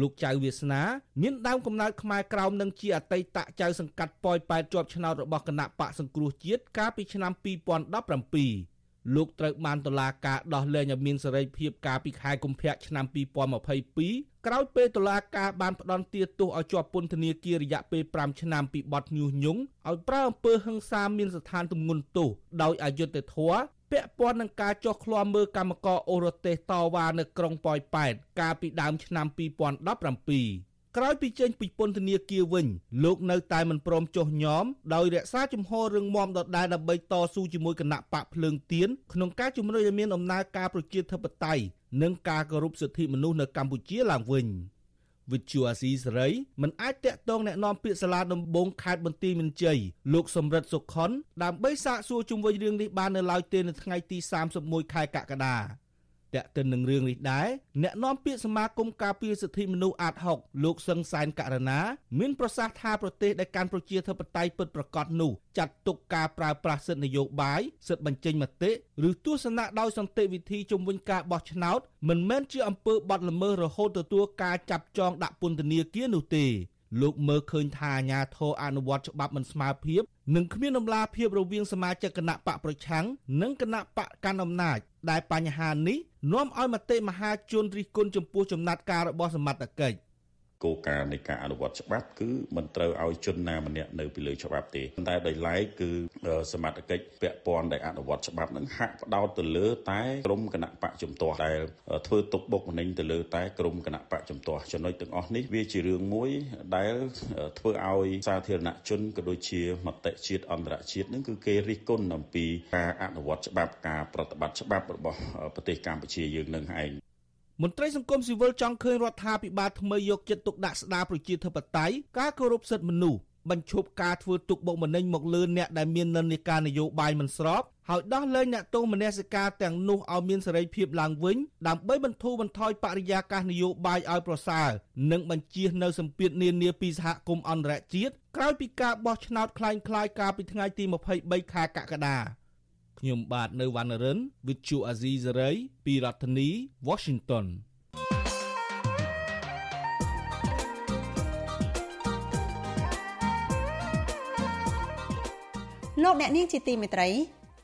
លោកចៅវាសនាមានដើមកំណើតខ្មែរក្រោមនិងជាអតីតចៅសង្កាត់ប៉ោយប៉ែតជាប់ឆ្នោតរបស់គណៈបកសង្គ្រោះជាតិកាលពីឆ្នាំ2017 លោកត្រូវបានតុលាការដោះលែងឲ្យមានសេរីភាពកាលពីខែកុម្ភៈឆ្នាំ2022ក្រោយពេលតុលាការបានផ្តន្ទាទោសឲ្យជាប់ពន្ធនាគាររយៈពេល5ឆ្នាំពីបទញុះញង់ឲ្យប្រើអំពើហិង្សាមានស្ថានទម្ងន់ទោសដោយអយុត្តិធម៌ពាក់ព័ន្ធនឹងការចោះឃ្លាំមើលកម្មករអូរ៉ូតេសតវ៉ានៅក្រុងប៉ោយប៉ែតកាលពីដើមឆ្នាំ2017 ក្រោយពីចេញពីពន្ធនាគារវិញលោកនៅតែមិនព្រមចុះញោមដោយរក្សាជំហររឹងមាំដដែលដើម្បីតស៊ូជាមួយគណៈបកភ្លើងទៀនក្នុងការជំរុញឲ្យមានដំណើរការប្រជាធិបតេយ្យនិងការគោរពសិទ្ធិមនុស្សនៅកម្ពុជាឡើងវិញវិទ្យុអាស៊ីសេរីមិនអាចតាក់ទងแนะនាំពាក្យសាលាដំបងខេត្តបន្ទាយមានជ័យលោកសំរិទ្ធសុខុនដើម្បីសាកសួរជុំវិញរឿងនេះបាននៅឡើយទេនៅថ្ងៃទី31ខែកក្កដា តកតិននឹងរឿងនេះដែរអ្នកនាំពាក្យសមាគមការពារសិទ្ធិមនុស្សអាត6លោកសឹងសែនករណាមានប្រសាសន៍ថាប្រទេសដែលកាន់ប្រជាធិបតេយ្យពិតប្រាកដនោះចាត់ទុកការប្រើប្រាស់សិទ្ធិនយោបាយសិទ្ធិបញ្ចេញមតិឬទស្សនៈដោយសន្តិវិធីជំវិញការបោះឆ្នោតមិនមែនជាអំពើបដល្មើសរហូតទទួលការចាប់ចងដាក់ពន្ធនាគារនោះទេលោកមើលឃើញថាអាញាធរអនុវត្តច្បាប់មិនស្មើភាពនិងគ្មានដំណាភាពរវាងសមាជិកគណៈបកប្រឆាំងនិងគណៈបកកាន់អំណាច ដែលបញ្ហានេះនាំឲ្យមតិមហាជនរិះគន់ចំពោះចំណាត់ការរបស់សមត្ថកិច្ច គោលការណ៍នៃការអនុវត្តច្បាប់គឺមិនត្រូវឲ្យជនណាម្នាក់នៅពីលើច្បាប់ទេតែដោយឡែកគឺសមត្ថកិច្ចពាក់ព័ន្ធដែលអនុវត្តច្បាប់នឹងហាក់ផ្ដោតទៅលើតែក្រមគណៈបកជំទាស់ដែលធ្វើទុកបុកម្នេញទៅលើតែក្រមគណៈបកជំទាស់ចំណុចទាំងអស់នេះវាជារឿងមួយដែលធ្វើឲ្យសាធារណជនក៏ដូចជាមតិជាតិអន្តរជាតិនឹងគឺគេរិះគន់អំពីការអនុវត្តច្បាប់ការប្រតិបត្តិច្បាប់របស់ប្រទេសកម្ពុជាយើងនឹងឯង មន្ត្រីសង្គមស៊ីវិលចង់ឃើញរដ្ឋាភិបាលថ្មីយកចិត្តទុកដាក់ស្ដារប្រជាធិបតេយ្យការគោរពសិទ្ធិមនុស្សបញ្ឈប់ការធ្វើទុកបុកម្នេញមកលើអ្នកដែលមាននិន្នាការនយោបាយមិនស្របហើយដោះលែងអ្នកទោសមនសិការទាំងនោះឲ្យមានសេរីភាពឡើងវិញដើម្បីបន្ធូរបន្ថយបរិយាកាសនយោបាយឲ្យប្រសើរនិងបញ្ជៀសនៅសម្ពាធនានាពីសហគមន៍អន្តរជាតិក្រោយពីការបោះឆ្នោតคล้ายៗកាលពីថ្ងៃទី23ខែកក្កដា ខ្ញុំបាទនៅវណ្ណរិន Vithu Azisari ពីរដ្ឋធានី Washington លោកអ្នកនាងជាទីមេត្រី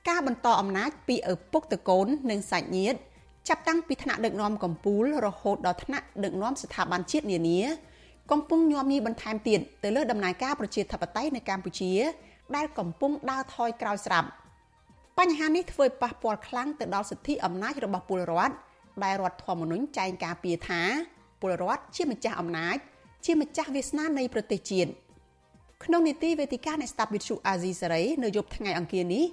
ការបន្តអំណាចពីឪពុកតកូននិងសាច់ញាតិចាប់តាំងពីថ្នាក់ដឹកនាំកម្ពុជារហូតដល់ថ្នាក់ដឹកនាំស្ថាប័នជាតិនានាកំពុងញោមញីបន្ថែមទៀតទៅលើដំណើរការប្រជាធិបតេយ្យនៅកម្ពុជា ដែលកំពុងដើរថយក្រោយស្រាប់។ បញ្ហានេះធ្វើឲ្យប៉ះពាល់ខ្លាំងទៅដល់សិទ្ធិអំណាចរបស់ពលរដ្ឋដែលរដ្ឋធម្មនុញ្ញចែងការពារថាពលរដ្ឋជាម្ចាស់អំណាច ជាម្ចាស់វាសនានៃប្រទេសជាតិក្នុងនីតិវេទិកានៃស្តាប់វិទ្យុអាស៊ីសេរីនៅយប់ថ្ងៃអង្គារនេះ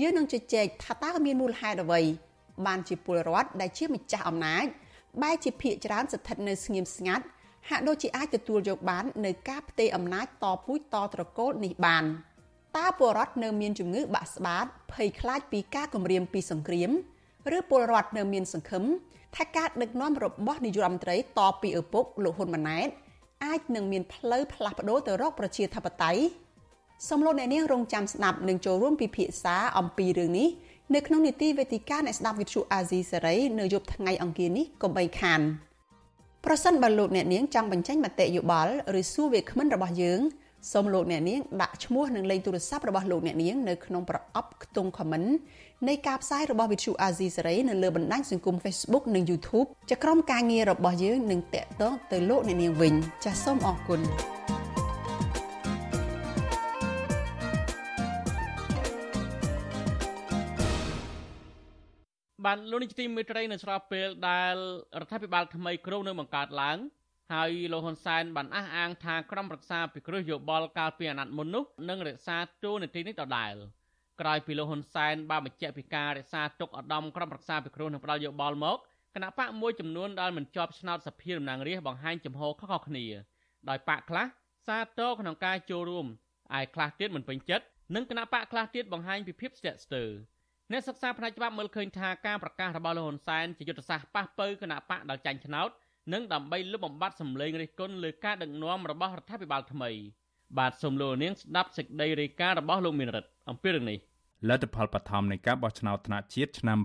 យើងនឹងជជែកថាតើមានមូលហេតុអ្វី បានជាពលរដ្ឋដែលជាម្ចាស់អំណាចបែរជាភៀកច្រើនស្ថិតនៅស្ងៀមស្ងាត់ហាក់ដូចជាអាចទទួលយកបាននៅការផ្ទេរអំណាចតពូជតត្រកូលនេះបាន តើពលរដ្ឋនៅមានជំងឺបាក់ស្បាតភ័យខ្លាចពីការគំរាមពីសង្គ្រាមឬពលរដ្ឋនៅមានសង្ឃឹមថាការដឹកនាំរបស់នាយរដ្ឋមន្ត្រីតពីឪពុកលោកហ៊ុនម៉ាណែតអាចនឹងមានផ្លូវផ្លាស់ប្ដូរទៅរកប្រជាធិបតេយ្យសំឡូងអ្នកនាងរងចាំស្ដាប់នឹងចូលរួមពិភាក្សាអំពីរឿងនេះនៅក្នុងនីតិវេទិកាអ្នកស្ដាប់វិទ្យុអាស៊ីសេរីនៅយប់ថ្ងៃអង្គារនេះកុំបីខានប្រសិនបើលោកអ្នកនាងចង់បញ្ចេញមតិយោបល់ឬសួរវាគ្មិនរបស់យើង សូមលោកអ្នកនាងដាក់ឈ្មោះនិងលេខទូរស័ព្ទរបស់លោកអ្នកនាងនៅក្នុងប្រអប់ខ្ទង់ comment នៃការផ្សាយរបស់ Vithu Azizi សេរីនៅលើបណ្ដាញសង្គម Facebook និង YouTube ជាក្រុមការងាររបស់យើងនឹងតាក់ទងទៅលោកអ្នកនាងវិញចាសសូមអរគុណបានលោកនាយកទីមេត្រីនៅស្របពេលដែលរដ្ឋាភិបាលថ្មីគ្រោងនឹងបង្កើតឡើង ហើយលោកហ៊ុនសែនបានអះអាងថាក្រុមប្រឹក្សាពិគ្រោះយោបល់កាលពីអាណត្តិមុននោះនឹងរក្សាតួនាទីនេះដដែលក្រោយពីលោកហ៊ុនសែនបានបញ្ជាក់ពីការរក្សាទុកឧត្តមក្រុមប្រឹក្សាពិគ្រោះនឹងផ្ដាល់យោបល់មកគណៈបកមួយចំនួនដែលមិនជាប់ឆ្នោតសភាតំណាងរាស្ត្របង្ហាញចំហខុសៗគ្នាដោយបកខ្លះសាទរក្នុងការចូលរួមឯខ្លះទៀតមិនពេញចិត្តនិងគណៈបកខ្លះទៀតបង្ហាញពីភាពស្ទាក់ស្ទើរអ្នកសិក្សាផ្នែកច្បាប់មើលឃើញថាការប្រកាសរបស់លោកហ៊ុនសែនជាយុទ្ធសាស្ត្រប៉ះពៅគណៈបកដែលចាញ់ឆ្នោត និងដើម្បីលុបបំបាត់សម្លេងរិះគន់លើការដឹកនាំរបស់រដ្ឋាភិបាលថ្មី បាទសូមលោកនាងស្ដាប់សេចក្តីរាយការណ៍របស់លោកមានរិទ្ធអំពីរឿងនេះលទ្ធផលបឋមនៃការបោះឆ្នោតថ្នាក់ជាតិឆ្នាំ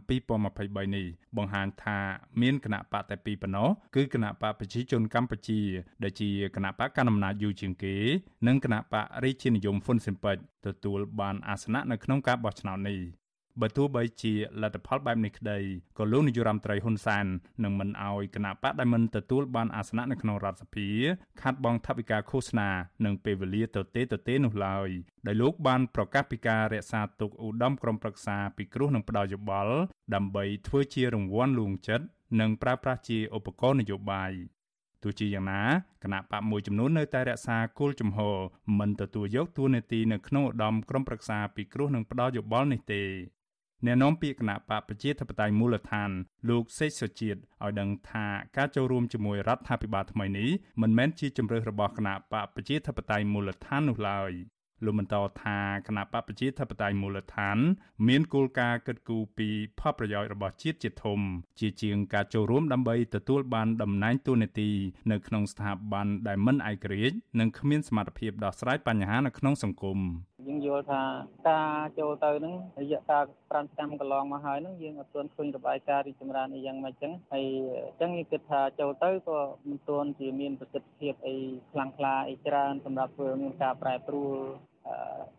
2023នេះបង្ហាញថាមានគណៈបកតែពីរប៉ុណ្ណោះគឺគណៈបកប្រជាជនកម្ពុជា ដែលជាគណៈបកកណ្ដាលអំណាចយូរជាងគេនិងគណៈបករាជានិយមហ៊ុនស៊ិនប៉ិចទទួលបានអាសនៈនៅក្នុងការបោះឆ្នោតនេះ បើទោះបីជាលទ្ធផលបែបនេះក្តីក៏លោកនាយរដ្ឋមន្ត្រីហ៊ុនសែននឹងមិនអោយគណៈបកដែលមិនទទួលបានអាសនៈនៅក្នុងរដ្ឋសភាខាត់បងថវិកាឃោសនានិងពេលវេលាទៅទេទៅទេនោះឡើយដោយលោកបានប្រកាសពីការរក្សាទុកឧត្តមក្រុមប្រឹក្សាពិគ្រោះនឹងផ្ដល់យោបល់ដើម្បីធ្វើជារង្វាន់លួងចិត្តនិងប្រើប្រាស់ជាឧបករណ៍នយោបាយទោះជាយ៉ាងណាគណៈបកមួយចំនួននៅតែរក្សាគោលជំហរមិនទទួលយកតួនាទីនៅក្នុងឧត្តមក្រុមប្រឹក្សាពិគ្រោះនឹងផ្ដល់យោបល់នេះទេ អ្នកនាំពាក្យគណៈបកប្រជាធិបតេយ្យមូលដ្ឋានលោកសេកសុជាតិឲ្យដឹងថាការចូលរួមជាមួយរដ្ឋាភិបាលថ្មីនេះមិនមែនជាជំរើសរបស់គណៈបកប្រជាធិបតេយ្យមូលដ្ឋាននោះឡើយលោកបន្តថាគណៈបកប្រជាធិបតេយ្យមូលដ្ឋាន មានគោលការណ៍គិតគូរពីផលប្រយោជន៍របស់ជាតិជាធំ ជាជាងការចូលរួមដើម្បីទទួលបានតំណែងតួនាទីនៅក្នុងស្ថាប័នដែលមិនឯករាជ្យនិងគ្មានសមត្ថភាពដោះស្រាយបញ្ហានៅក្នុងសង្គមយើងយល់ថាការចូលទៅហ្នឹងរយៈកាល5ឆ្នាំកន្លងមកហើយហ្នឹងយើងអត់ទាន់ឃើញរបាយការណ៍រីកចម្រើនអីយ៉ាងម៉េចចឹងហើយអញ្ចឹងយើងគិតថាចូលទៅក៏មិនទាន់ជាមានប្រសិទ្ធភាពអីខ្លាំងក្លាអីច្រើនសម្រាប់ធ្វើមានការប្រែប្រួល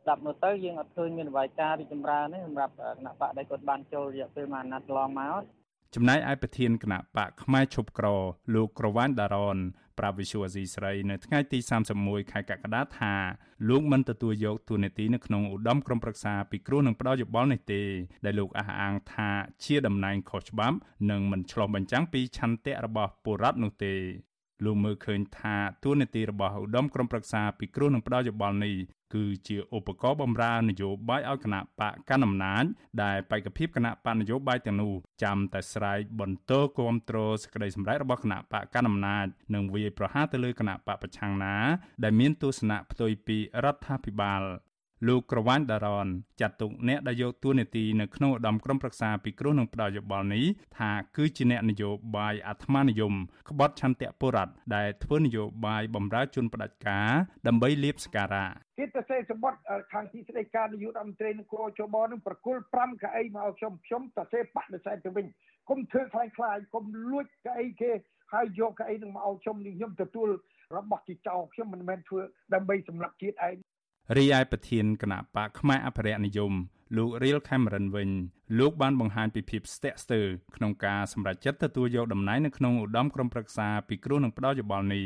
ស្ដាប់មើលទៅយើងអត់ឃើញមានរបាយការណ៍រីកចម្រើនទេសម្រាប់គណៈបកដែលគាត់បានចូលរយៈពេលមួយអាណត្តិកន្លងមក ចំណែកឯប្រធានគណៈបកផ្នែកឈប់ក្រលោកក្រវ៉ាន់ដារ៉នប្រាប់វិសុវអាស៊ីស្រីនៅថ្ងៃទី31ខែកក្កដាថាលោកមិនទទួលយកតួនាទីនៅក្នុងឧត្តមក្រុមប្រឹក្សាពិគ្រោះនឹងផ្ដល់យោបល់នេះទេដែលលោកអះអាងថាជាតំណែងខុសច្បាប់និងមិនឆ្លុះបញ្ចាំងពីឆន្ទៈរបស់ពលរដ្ឋនោះទេ លោកមើលឃើញថាទួលនីតិរបស់ឧត្តមក្រុមប្រឹក្សាពិគ្រោះនឹងផ្ដល់យោបល់នេះគឺជាឧបករណ៍បំរើនយោបាយឲ្យគណៈបកកណ្ដាលអំណាចដែលបេក្ខភាពគណៈបកនយោបាយទាំងនោះចាំតែស្រែកបន្តគ្រប់គ្រងសេចក្តីសម្រេចរបស់គណៈបកកណ្ដាលអំណាចនិងវាយប្រហារទៅលើគណៈបកប្រឆាំងណា ដែលមានទស្សនៈផ្ទុយពីរដ្ឋាភិបាល លោកក្រវ៉ាន់ដារ៉នចាត់ទុកអ្នកដែលយកតួនាទីនៅក្នុងឧត្តមក្រុមប្រឹក្សាពិគ្រោះនឹងផ្ដល់យោបល់នេះថាគឺជាអ្នកនយោបាយអាត្មានិយមក្បត់ឆន្ទៈបុរដ្ឋដែលធ្វើនយោបាយបំរើជនផ្ដាច់ការដើម្បីលៀបសការៈគេទៅសេសម្បត្តិខាងទីស្តីការនាយករដ្ឋមន្ត្រីនឹងគោចបនឹងប្រគល់5កៅអីមកឲ្យខ្ញុំខ្ញុំទៅសេបដិសេធទៅវិញគុំធ្វើខ្លាំងខ្លាយគុំលួចកៅអីគេហើយយកកៅអីនឹងមកឲ្យខ្ញុំនេះខ្ញុំទទួលរបស់ជាចោលខ្ញុំមិនមែនធ្វើដើម្បីសម្រាប់ជាតិឯង រីឯប្រធានគណៈបកខ្មែរអភិរក្សនិយមលោក Real Cameron វិញលោកបានបង្ហាញពីភាពស្ទាក់ស្ទើរក្នុងការសម្រេចចិត្តទទួលយកតំណែងនៅក្នុងឧត្តមក្រុមប្រឹក្សាពិគ្រោះនឹងផ្ដោតយោបល់នេះ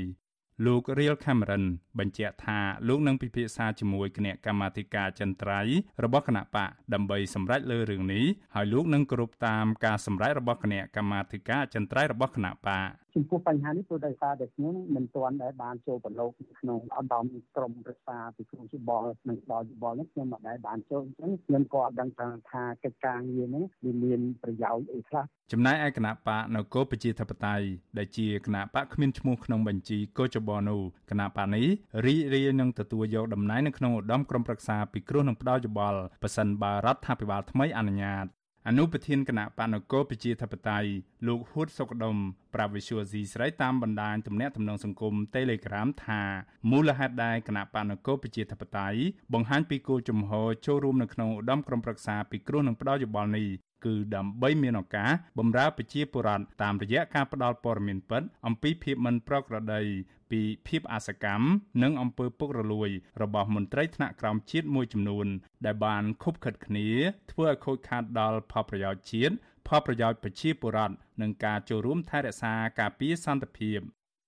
លោក Real Cameron បញ្ជាក់ថាលោកនឹងពិភាក្សាជាមួយគណៈកម្មាធិការចិនត្រៃរបស់គណៈបកដើម្បីសម្រេចលើរឿងនេះហើយលោកនឹងគោរពតាមការសម្រេចរបស់គណៈកម្មាធិការចិនត្រៃរបស់គណៈបកចំពោះបញ្ហានេះព្រោះដោយសារតែខ្ញុំមិនទាន់ដែលបានចូលប្រឡូកក្នុងឧត្តមក្រុមប្រឹក្សាពីគ្រូយោបល់និងដល់យោបល់នេះខ្ញុំមិនដែលបានចូលអញ្ចឹងខ្ញុំក៏អត់ដឹងថាកិច្ចការងារនេះវាមានប្រយោជន៍អីខ្លះចំណែកឯគណៈបកនគរប្រជាធិបតេយ្យដែលជាគណៈបកគ្មានឈ្មោះក្នុងបញ្ជីកោចបនោះគណៈបកនេះរីករាយនឹងទទួលយកតំណែងនៅក្នុងឧត្តមក្រុមប្រឹក្សាពិគ្រោះនឹងផ្ដល់យោបល់ប៉ះសិនបើរដ្ឋាភិបាលថ្មីអនុញ្ញាត អនុប្រធានគណៈបណ្ឌនគរប្រជាធិបតេយ្យលោកហ៊ុតសុកដុមប្រាប់វិសុវស៊ីស្រីតាមបណ្ដាញទំនាក់ទំនងសង្គម Telegram ថាមូលហេតុដែលគណៈបណ្ឌនគរប្រជាធិបតេយ្យបង្ហាញពីគោលជំហរចូលរួមនៅក្នុងឧត្តមក្រុមប្រឹក្សាពិគ្រោះនឹងផ្ដល់យោបល់នេះ គឺដើម្បីមានឱកាសបម្រើប្រជាពលរដ្ឋតាមរយៈការផ្ដល់ព័ត៌មានពិតអំពីភាពមិនប្រក្រតីពីភាពអសកម្មនិងអំពើពុករលួយ របស់មន្ត្រីថ្នាក់ក្រោមជាតិមួយចំនួន ដែលបានខុបខិតគ្នា ធ្វើឲ្យខូចខាតដល់ផលប្រយោជន៍ជាតិផលប្រយោជន៍ប្រជាពលរដ្ឋនិងការចូលរួមថែរក្សាការពារសន្តិភាព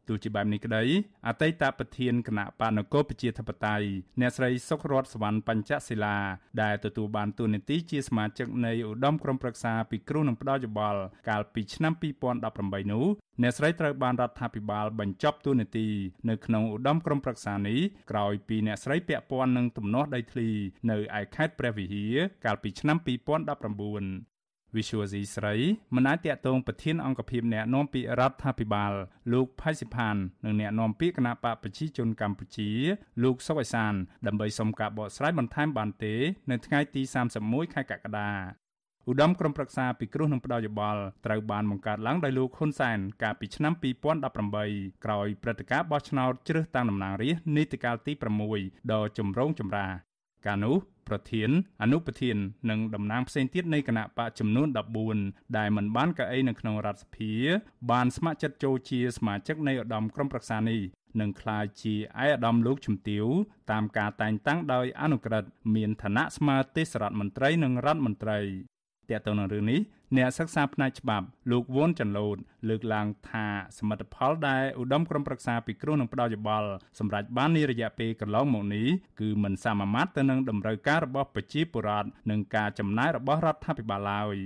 ទោះជាបែបនេះក្តីអតីតប្រធានគណៈបណ្ឌនគរប្រជាធិបតេយ្យអ្នកស្រីសុករតសវណ្ណបញ្ចសិលាដែលទទួលបានតួនាទីជាសមាជិកនៃឧត្តមក្រុមប្រឹក្សាពិគ្រោះនឹងផ្ដល់យោបល់កាលពីឆ្នាំ2018នោះអ្នកស្រីត្រូវបានរដ្ឋាភិបាលបញ្ចប់តួនាទីនៅក្នុងឧត្តមក្រុមប្រឹក្សានេះក្រោយពីអ្នកស្រីពាក់ព័ន្ធនឹងទំនាស់ដីធ្លីនៅឯខេត្តព្រះវិហារកាលពីឆ្នាំ2019 វិសុវស៊ីស្រីមិនអាចតាក់ទងប្រធានអង្គភិបអ្នកណែនាំពាក្យរដ្ឋាភិបាល លោកផៃសិផាននិងអ្នកណែនាំពាក្យគណៈបកប្រជាជនកម្ពុជា លោកសុកអេសានដើម្បីសុំការបកស្រាយបន្ថែមបានទេ នៅថ្ងៃទី31ខែកក្កដាឧត្តមក្រុមប្រឹក្សាពិគ្រោះនឹងផ្ដល់យោបល់ត្រូវបានបង្កើតឡើងដោយលោកហ៊ុនសែនកាលពីឆ្នាំ2018ក្រោយព្រឹត្តិការណ៍បោះឆ្នោតជ្រើសតាំងតំណាងរាស្ត្រនីតិកាលទី6ដ៏ចម្រូងចម្រា កាលនោះប្រធានអនុប្រធាននិងតំណាងផ្សេងទៀតនៃគណៈបកចំនួន14ដែលមិនបានកៅអីនៅក្នុងរដ្ឋសភា បានស្ម័គ្រចិត្តចូលជាសមាជិកនៃឧត្តមក្រុមប្រឹក្សានេះនឹងក្លាយជាឯកឧត្តមលោកជំទាវតាមការតែងតាំងដោយអនុក្រឹត្យមានឋានៈស្មើទេសរដ្ឋមន្ត្រីនិងរដ្ឋមន្ត្រី តើតើនៅរឿងនេះអ្នកសិក្សាផ្នែកច្បាប់លោកវ៉ុនចាន់ឡូតលើកឡើងថាសមិទ្ធផលដែលឧត្តមក្រុមប្រឹក្សាពិគ្រោះនឹងផ្ដល់យោបល់សម្រាប់បាននារយៈពេលកន្លងមកនេះគឺមិនសមមាត្រទៅនឹងតម្រូវការរបស់ប្រជាពលរដ្ឋនិងការចំណាយរបស់រដ្ឋាភិបាលឡើយ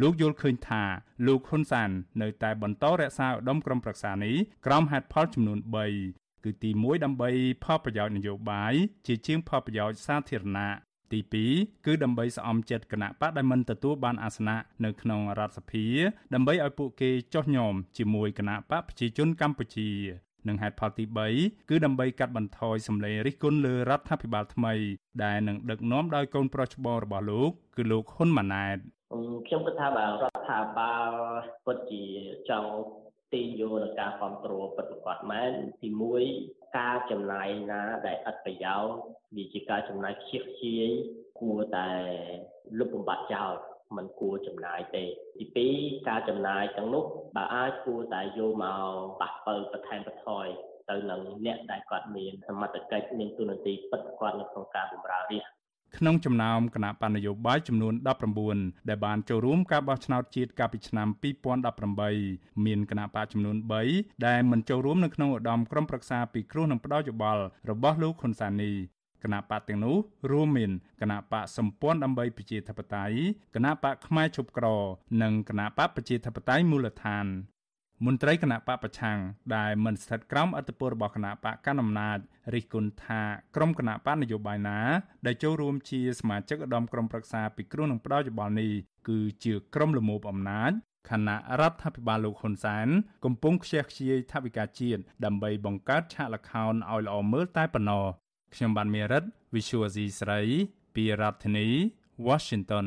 លោកយល់ឃើញថាលោកហ៊ុនសាននៅតែបន្តរក្សាឧត្តមក្រុមប្រឹក្សានេះក្រោមហេតុផលចំនួន3គឺទី1ដើម្បីផលប្រយោជន៍នយោបាយជាជាងផលប្រយោជន៍សាធារណៈ ទី2គឺដើម្បីស្អំចិត្តគណៈបកដែលមិនទទួលបានអាសនៈនៅក្នុងរដ្ឋសភា ដើម្បីឲ្យពួកគេចោះញោមជាមួយគណៈបកប្រជាជនកម្ពុជានិងហេតុផលទី3គឺដើម្បីកាត់បន្ថយសម្លេងរិះគន់លើរដ្ឋាភិបាលថ្មី ដែលនឹងដឹកនាំដោយកូនប្រុសច្បងរបស់លោកគឺលោកហ៊ុនម៉ាណែតខ្ញុំគិតថាបើរដ្ឋាភិបាលពិតជាចង់ ទាញយកនឹងការគ្រប់គ្រងពិតប្រាកដមែនទី1ការចំណាយណាដែលឥតប្រយោជន៍វាជាការចំណាយខ្ជិះខ្ជាយគួរតែលុបបំបាត់ចោលมันគួរចំណាយទេទី2ការចំណាយទាំងនោះបើអាចគួរតែយកមកប៉ះបើបន្ថែមបន្ថយទៅនឹងអ្នកដែលគាត់មានសមត្ថកិច្ចមានទូនាទីពិតប្រាកដនៅក្នុងការបម្រើរាជ ក្នុងចំណោមគណៈបណ្ឌនយោបាយចំនួន19ដែលបានចូលរួមការបោះឆ្នោតជាតិកាលពីឆ្នាំ2018មានគណៈបកចំនួន3ដែលមិនចូលរួមនៅក្នុងឧត្តមក្រុមប្រឹក្សាពិគ្រោះនឹងផ្ដោតយោបល់របស់លោកហ៊ុនសានីគណៈបកទាំងនោះរួមមានគណៈបកសម្ព័ន្ធដើម្បីប្រជាធិបតេយ្យគណៈបកផ្នែកឈប់ក្រ និងគណៈបកប្រជាធិបតេយ្យមូលដ្ឋាន មន្ត្រីគណៈបកប្រឆាំងដែលមិនស្ថិតក្រោមអធិបតេយ្យរបស់គណៈបកកណ្ដាលអំណាចរិះគន់ថាក្រុមគណៈបកនយោបាយណាដែលចូលរួមជាសមាជិកឧត្តមក្រុមប្រឹក្សាពិគ្រោះនឹងផ្ដោតយោបល់នេះគឺជាក្រុមលមូបអំណាចខណៈរដ្ឋាភិបាលលោកហ៊ុនសែនកំពុងខ្ជះខ្ជាយថវិកាជាតិដើម្បីបង្កើតឆាកល្ខោនឲ្យល្អមើលតែប៉ុណ្ណោះខ្ញុំបានមេរិត Visual C ស្រី ពីរដ្ឋធានី Washington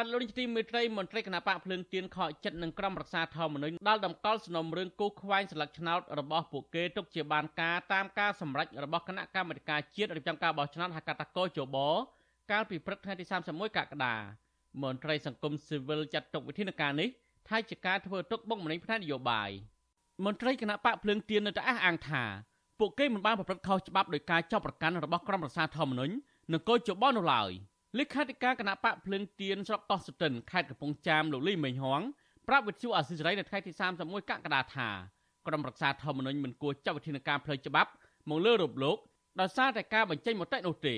បានលោកនាយកទីមេត្រីមន្ត្រីគណៈបកភ្លើងទៀនខកចិត្តនឹងក្រុមរក្សាធម្មនុញ្ញដល់តម្កល់សំណុំរឿងគូខ្វែងស្លឹកឆ្នោតរបស់ពួកគេទុកជាបានការតាមការសម្រេចរបស់គណៈកម្មាធិការជាតិរៀបចំការបោះឆ្នោតហៅកាត់តាកោជបកាលពីព្រឹកថ្ងៃទី31កក្កដាមន្ត្រីសង្គមស៊ីវិលចាត់ទុកវិធានការនេះថាជាការធ្វើទុកបុកម្នេញផ្នែកនយោបាយមន្ត្រីគណៈបកភ្លើងទៀននៅតែអះអាងថាពួកគេមិនបានប្រព្រឹត្តខុសច្បាប់ដោយការចាប់ប្រកាន់របស់ក្រុមរក្សាធម្មនុញ្ញនិងកោជបនោះឡើយ។ លេខាធិការគណៈបកភ្លឹងទៀនស្រុកកោះសុទិនខេត្តកំពង់ចាមលោកលីមេងហងប្រាប់វិទ្យុអាស៊ីសេរីនៅថ្ងៃទី31កក្កដាថាក្រុមរក្សាធម្មនុញ្ញមិនគួរចាត់វិធានការផ្លូវច្បាប់មកលើរូបលោកដោយសារតែការបញ្ចេញមតិនោះទេ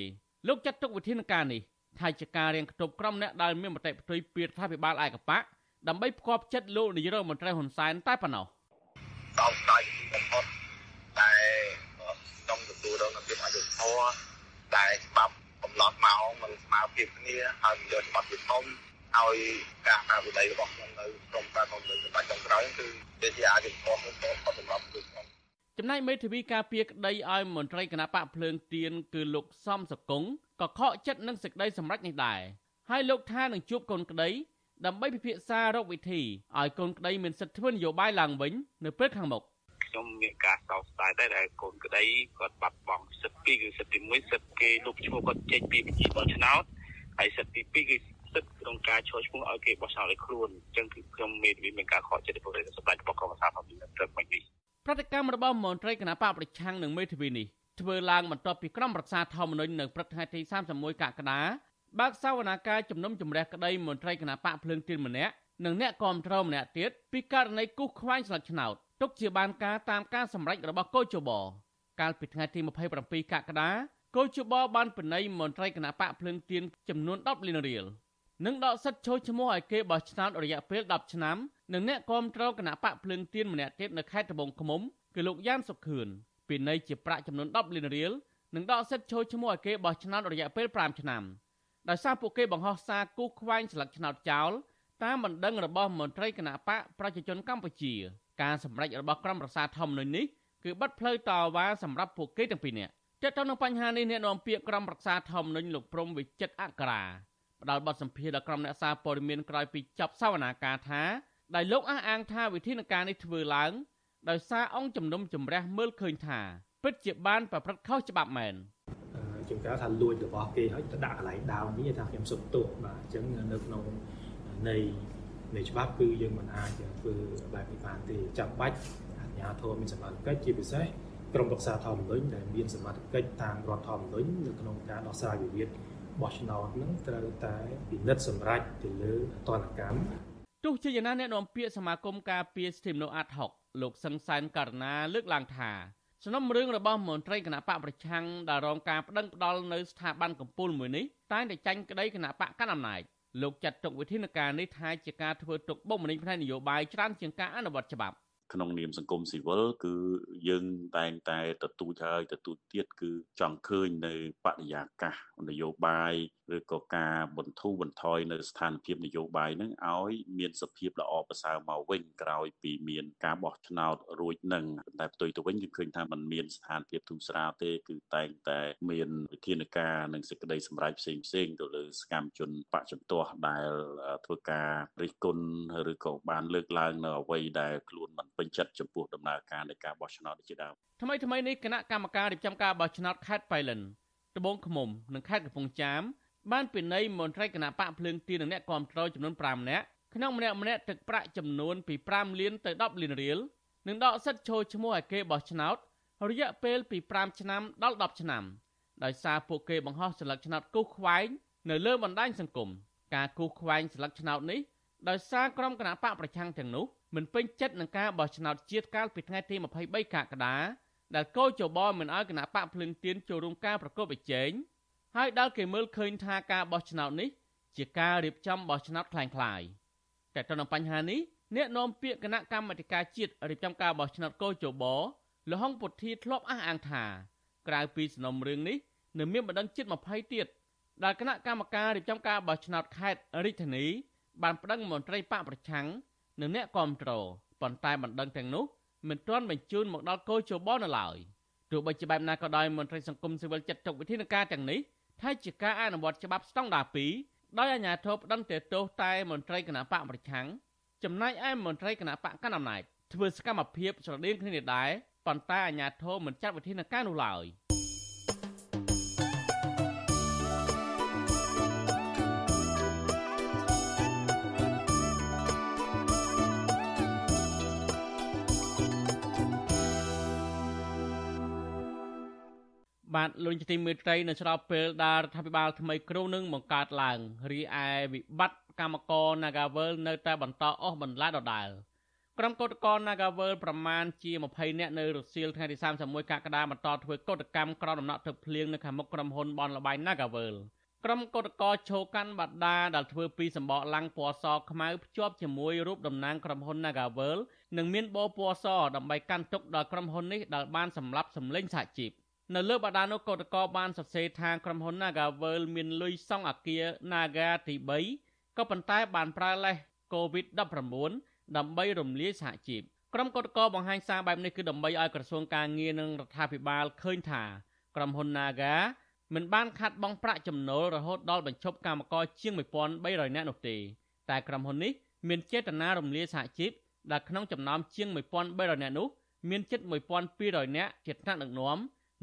លោកចាត់ទុកវិធានការនេះថាជាការរៀងគប់ក្រុមអ្នកដែលមានមតិផ្ទុយពីរដ្ឋាភិបាលឯកបកដើម្បីផ្គប់ចិត្តលោកនាយរដ្ឋមន្ត្រីហ៊ុនសែនតែប៉ុណ្ណោះសោកស្ដាយបំផុតតែក្នុងទទួលរងភាពអយុត្តិធម៌តែច្បាប់ កំណត់ម៉ោងមិនស្មើភាពគ្នាហើយយកច្បាប់ជាធំហើយការអភិវឌ្ឍរបស់ខ្ញុំនៅក្រុមការគ្រប់គ្រងសម្រាប់ចុងក្រោយគឺវាជាអាចធម៌ខ្ញុំក៏សម្រាប់គឺខ្ញុំចំណែកមេធាវីការពារក្តីឲ្យមន្ត្រីគណៈបកភ្លើងទៀនគឺលោកសំសកុងក៏ខកចិត្តនឹងសេចក្តីសម្រេចនេះដែរហើយលោកថានឹងជួបកូនក្តីដើម្បីពិភាក្សារកវិធីឲ្យកូនក្តីមានសិទ្ធិធ្វើនយោបាយឡើងវិញនៅពេលខាងមុខ ខ្ញុំមានការសោកស្ដាយដែរដែលកូនក្តីគាត់បាត់បង់សិទ្ធិពីរគឺសិទ្ធិទី1សិទ្ធិគេលុបឈ្មោះគាត់ចេញពីបញ្ជីបោះឆ្នោតហើយសិទ្ធិទី2គឺសិទ្ធិក្នុងការឈរឈ្មោះឲ្យគេបោះឆ្នោតឲ្យខ្លួនអញ្ចឹងគឺខ្ញុំមានមានការខកចិត្តពីប្រទេសសម្ដេចរបស់កម្ពុជាផងត្រឹមមិញនេះប្រតិកម្មរបស់មន្ត្រីគណៈបកប្រឆាំងនឹងមេធាវីនេះធ្វើឡើងបន្ទាប់ពីក្រុមរក្សាធម្មនុញ្ញនៅព្រឹកថ្ងៃទី31កក្កដាបើកសវនាការជំនុំជម្រះក្តីមន្ត្រីគណៈបកភ្លើងទៀនម្នាក់និងអ្នកគាំទ្រម្នាក់ទៀតពីករណីគូសខ្វែងស្លឹកឆ្នោត ទុកជាបានការតាមការសម្រេចរបស់កោជបកាលពីថ្ងៃទី27កក្កដាកោជបបានពិន័យមន្ត្រីគណៈបកភ្លើងទៀនចំនួន10លានរៀលនិងដកសិទ្ធិចូលឈ្មោះឲ្យគេបោះឆ្នោតរយៈពេល10ឆ្នាំនិងអ្នកគាំទ្រគណៈបកភ្លើងទៀនម្នាក់ទៀតនៅខេត្តត្បូងឃ្មុំគឺលោកយ៉ានសុខឿនពិន័យជាប្រាក់ចំនួន10លានរៀលនិងដកសិទ្ធិចូលឈ្មោះឲ្យគេបោះឆ្នោតរយៈពេល5ឆ្នាំដោយសារពួកគេបង្ហោះសារគូសខ្វែងស្លឹកឆ្នោតចោលតាមបណ្ដឹងរបស់មន្ត្រីគណៈបកប្រជាជនកម្ពុជា ការសម្រេចរបស់ក្រុមប្រសាធម្មនុញ្ញនេះគឺបិទផ្លូវតវ៉ាសម្រាប់ពួកគេទាំងពីរនាក់ទាក់ទងនឹងបញ្ហានេះអ្នកនាំពាក្យក្រុមប្រឹក្សាធម្មនុញ្ញលោកព្រំវិចិត្រអក្សរាផ្ដល់បទសម្ភាសន៍ដល់ក្រុមអ្នកសារព័ត៌មានក្រោយពីចប់សវនាការថាដែលលោកអះអាងថាវិធានការនេះធ្វើឡើងដោយសារអង្គជំនុំជម្រះមើលឃើញថាពិតជាបានប្រព្រឹត្តខុសច្បាប់មែនជាងការថាលួចរបស់គេហើយទៅដាក់កន្លែងដើមនេះថាខ្ញុំសុំទោសបាទអញ្ចឹងនៅក្នុងនៃ នៃច្បាប់គឺយើងមិនអាចធ្វើបែបនេះបានទេចាំបាច់អាជ្ញាធរមានសមត្ថកិច្ចជាពិសេសក្រមរក្សាធម្មនុញ្ញដែលមានសមត្ថកិច្ចតាមរដ្ឋធម្មនុញ្ញនៅក្នុងការដោះស្រាយវិវាទបោះឆ្នោតនឹងត្រូវតែពិនិត្យសម្រេចទៅលើអតនកម្មទោះជាយ៉ាងណាអ្នកនាំពាក្យសមាគមការពារសិទ្ធិមនុស្សអាត់ហុកលោកសឹងសែនករណាលើកឡើងថាសំណុំរឿងរបស់មន្ត្រីគណៈបកប្រឆាំងដែលរងការប្តឹងផ្តល់នៅស្ថាប័នកម្ពុជាមួយនេះតែងតែចាញ់ក្តីគណៈបកកណ្ដាលអំណាច លោកចាត់ទុកវិធានការនេះថាជាការធ្វើទុកបុកម្នេញផ្នែកនយោបាយច្រើនជាងការអនុវត្តច្បាប់ក្នុងនាមសង្គមស៊ីវិលគឺយើងតែងតែទទូចហើយទទូចទៀតគឺចង់ឃើញនៅបរិយាកាសនយោបាយ ឬក៏ការបន្ធូរបន្ថយនៅស្ថានភាពនយោបាយនឹងឲ្យមានសភាពល្អប្រសើរមកវិញក្រោយពីមានការបោះឆ្នោតរួចនឹងតែផ្ទុយទៅវិញគឺឃើញថាมันមានស្ថានភាពធូរស្រាលទេគឺតែងតែមានវិធានការនិងសេចក្តីសម្រេចផ្សេងផ្សេងទៅលើសកម្មជនបកជំទាស់ដែលធ្វើការរិះគន់ឬក៏បានលើកឡើងនៅអ្វីដែលខ្លួនមិនពេញចិត្តចំពោះដំណើរការនៃការបោះឆ្នោតជាដើមថ្មីថ្មីនេះគណៈកម្មការរៀបចំការបោះឆ្នោតខេត្តបៃលិនត្បូងឃ្មុំនិងខេត្តកំពង់ចាម បានពិន័យមន្ត្រីគណៈបកភ្លើងទីនិងអ្នកគាំទ្រចំនួន5នាក់ក្នុងម្នាក់ម្នាក់ទឹកប្រាក់ចំនួនពី5លានទៅ10លានរៀលនិងដកសិទ្ធិចូលឈ្មោះឲ្យគេបោះឆ្នោតរយៈពេលពី5ឆ្នាំដល់10ឆ្នាំដោយសារពួកគេបង្ហោះស្លឹកឆ្នោតគូសខ្វែងនៅលើបណ្ដាញសង្គមការគូសខ្វែងស្លឹកឆ្នោតនេះដោយសារក្រុមគណៈបកប្រឆាំងទាំងនោះមិនពេញចិត្តនឹងការបោះឆ្នោតជាតិកាលពីថ្ងៃទី23កក្កដាដែលកោជបមិនអោយគណៈបកភ្លឹងទៀនចូលរួមការប្រកួតប្រជែង ហើយដល់គេមើលឃើញថាការបោះឆ្នោតនេះជាការរៀបចំបោះឆ្នោតคล้ายៗតែទៅនឹងបញ្ហានេះអ្នកនាំពាក្យគណៈកម្មាធិការជាតិរៀបចំការបោះឆ្នោតកោជបលហុងពុទ្ធាធ្លាប់អះអាងថាក្រៅពីសំណុំរឿងនេះនៅមានបណ្ដឹងជិត20ទៀតដែលគណៈកម្មការរៀបចំការបោះឆ្នោតខេត្តរាជធានីបានប្តឹងមន្ត្រីបកប្រឆាំងនិងអ្នកគាំទ្រប៉ុន្តែបណ្ដឹងទាំងនោះមិនទាន់បញ្ជូនមកដល់គោលជបនៅឡើយទោះបីជាបែបណាក៏ដោយមន្ត្រីសង្គមស៊ីវិលចាត់ទុកវិធានការទាំងនេះ ថាជាការអនុវត្តច្បាប់ស្តង់ដារ2ដោយអាជ្ញាធរផ្តន្ទាទោសតែមន្ត្រីគណៈបកប្រឆាំងចំណែកឯមន្ត្រីគណៈបកកណ្ដាលអំណាចធ្វើសកម្មភាពស្រដៀងគ្នានេះដែរប៉ុន្តែអាជ្ញាធរមិនចាត់វិធានការនោះឡើយ។ បាទលោកជាទីមេត្រីនៅស្របពេលដែលរដ្ឋាភិបាលថ្មីគ្រោងនឹងបង្កើតឡើងរីឯវិបត្តិកម្មករ Nagavel នៅតែបន្តអស់បន្លាដដែលក្រុមកោតក្រ Nagavel ប្រមាណជា20នាក់នៅរសៀលថ្ងៃទី31កក្កដាបន្តធ្វើកោតកម្មក្រោមដំណក់ទឹកភ្លៀងនៅខាងមុខក្រុមហ៊ុនបនលបៃ Nagavel ក្រុមកោតក្រឈោកាន់បាដាដែលធ្វើពីសម្បកឡាំងពណ៌សខ្មៅភ្ជាប់ជាមួយរូបតំណាងក្រុមហ៊ុន Nagavel និងមានបោពណ៌សដើម្បីកាន់ទុកដល់ក្រុមហ៊ុននេះដែលបានសម្លាប់សម្លេងសហជីព នៅលើបដានោះកោតកោបានសរសេរថាក្រុមហ៊ុន Nagavel មានលុយសង់អគារ Naga ទី3ក៏ប៉ុន្តែបានប្រើលេស COVID-19 ដើម្បីរំលាយសហជីពក្រុមកោតកោបង្ហាញសារបែបនេះគឺដើម្បីឲ្យក្រសួងការងារនិងរដ្ឋាភិបាលឃើញថាក្រុមហ៊ុន Naga មិនបានខាត់បងប្រាក់ចំណូលរហូតដល់បញ្ឈប់កម្មករជាង1300នាក់នោះទេតែក្រុមហ៊ុននេះមានចេតនារំលាយសហជីពដែលក្នុងចំណោមជាង1300នាក់នោះមានជិត1200នាក់ជាថ្នាក់ដឹកនាំ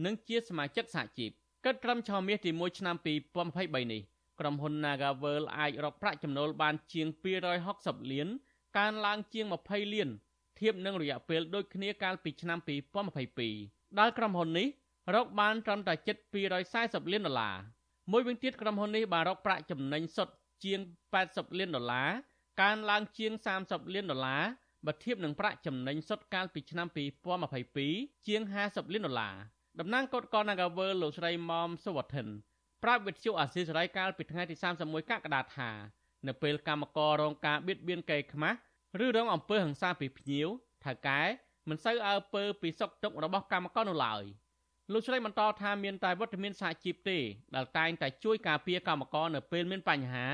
និងជាសមាជិកសហជីពកិត្តត្រឹមឆមាសទី1ឆ្នាំ2023នេះក្រុមហ៊ុន Nagavel អាចរកប្រាក់ចំណូលបានជាង260លានកើនឡើងជាង20លានធៀបនឹងរយៈពេលដូចគ្នាកាលពីឆ្នាំ2022ដែលក្រុមហ៊ុននេះរកបានត្រឹមតែជិត240លានដុល្លារមួយវិញទៀតក្រុមហ៊ុននេះបានរកប្រាក់ចំណេញសុទ្ធជាង80លានដុល្លារកើនឡើងជាង30លានដុល្លារបើធៀបនឹងប្រាក់ចំណេញសុទ្ធកាលពីឆ្នាំ2022ជាង50លានដុល្លារ តំណាងកោតកល Nagavel លោកស្រីមុំសុវត្ថិនប្រាប់វិទ្យុអាស៊ីសេរីកាលពីថ្ងៃទី31កក្កដាថានៅពេលកម្មកររងការបៀតបៀនកេរខ្មាស់ឬរងអំពើហិង្សាពីភ្ញៀវថៅកែមិនសូវអើពើពីសុខទុក្ខរបស់កម្មករនោះឡើយលោកស្រីបន្តថាមានតែវត្តមានសហជីពទេដែលតែងតែជួយការពារកម្មករនៅពេលមានបញ្ហា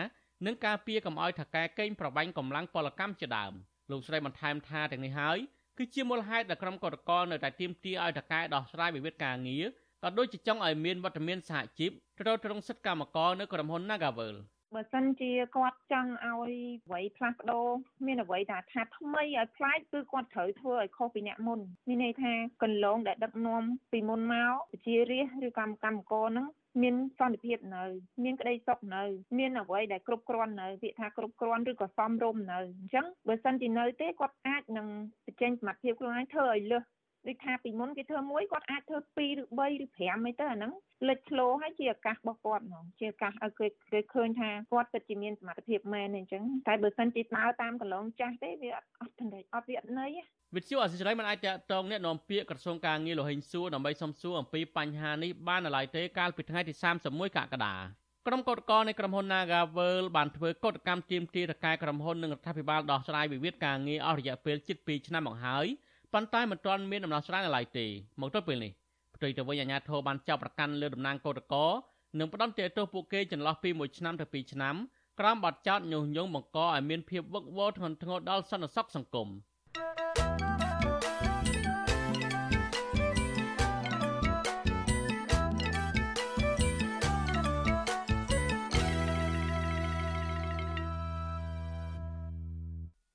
និងការពារកុំឲ្យថៅកែកេងប្របាញ់កម្លាំងពលកម្មជាដើមលោកស្រីបន្ថែមថាទាំងនេះហើយ គឺជាមូលហេតុដែលក្រុមកតកនៅតែទាមទារឲ្យតកែដោះស្រាយវិវាទការងារក៏ដូចជាចង់ឲ្យមានវត្តមានសហជីពត្រូវត្រង់សិទ្ធិកម្មករនៅក្រុមហ៊ុន Nagavel បើសិនជាគាត់ចង់ឲ្យអ្វីផ្លាស់ប្ដូរមានអ្វីថាថាថ្មីឲ្យប្លែកគឺគាត់ត្រូវធ្វើឲ្យខុសពីអ្នកមុនមានន័យថាកន្លងដែលដឹកនាំពីមុនមកជារាជឬកម្មកម្មករហ្នឹង មានសន្តិភាពនៅ មានក្តីសុខនៅ មានអ្វីដែលគ្រប់គ្រាន់នៅពាក្យថាគ្រប់គ្រាន់ឬក៏សមរម្យនៅអញ្ចឹងបើសិនជានៅទេគាត់អាចនឹងបញ្ចេញសមត្ថភាពខ្លួនឯងធ្វើឲ្យលើសដូចថាពីមុនគេធ្វើមួយគាត់អាចធ្វើ2ឬ3ឬ5អីទៅអាហ្នឹងលេចធ្លោហើយជាឱកាសរបស់គាត់ហ្មងជាឱកាសឲ្យគេគេឃើញថាគាត់ពិតជាមានសមត្ថភាពមែនអញ្ចឹងតែបើសិនជាដើរតាមកន្លងចាស់ទេវាអត់អត់ទេអត់វាអត់ន័យ វិទ្យុអសិរ័យមិនអាចតតងអ្នកនាំពាក្យក្រសួងការងារលោហិញសួរដើម្បីសំសួរអំពីបញ្ហានេះបាននៅឡើយទេកាលពីថ្ងៃទី31កក្កដាក្រុមកោតក្រនៃក្រុមហ៊ុន Nagavel បានធ្វើកោតកម្មទាមទារទៅកែក្រុមហ៊ុននិងរដ្ឋាភិបាលដោះស្រាយវិវាទការងារអស់រយៈពេលជិត2ឆ្នាំមកហើយប៉ុន្តែមិនទាន់មានដំណោះស្រាយនៅឡើយទេមកទល់ពេលនេះផ្ទុយទៅវិញអាជ្ញាធរបានចាប់ប្រកាន់លើតំណាងកោតក្រនិងផ្ដន្ទាទោសពួកគេចន្លោះពី1ឆ្នាំទៅ2ឆ្នាំក្រោមបទចោទញុះញង់បង្កឲ្យមានភាពវឹកវរធ្ងន់ធ្ងរដល់សន្តិសុខសង្គម។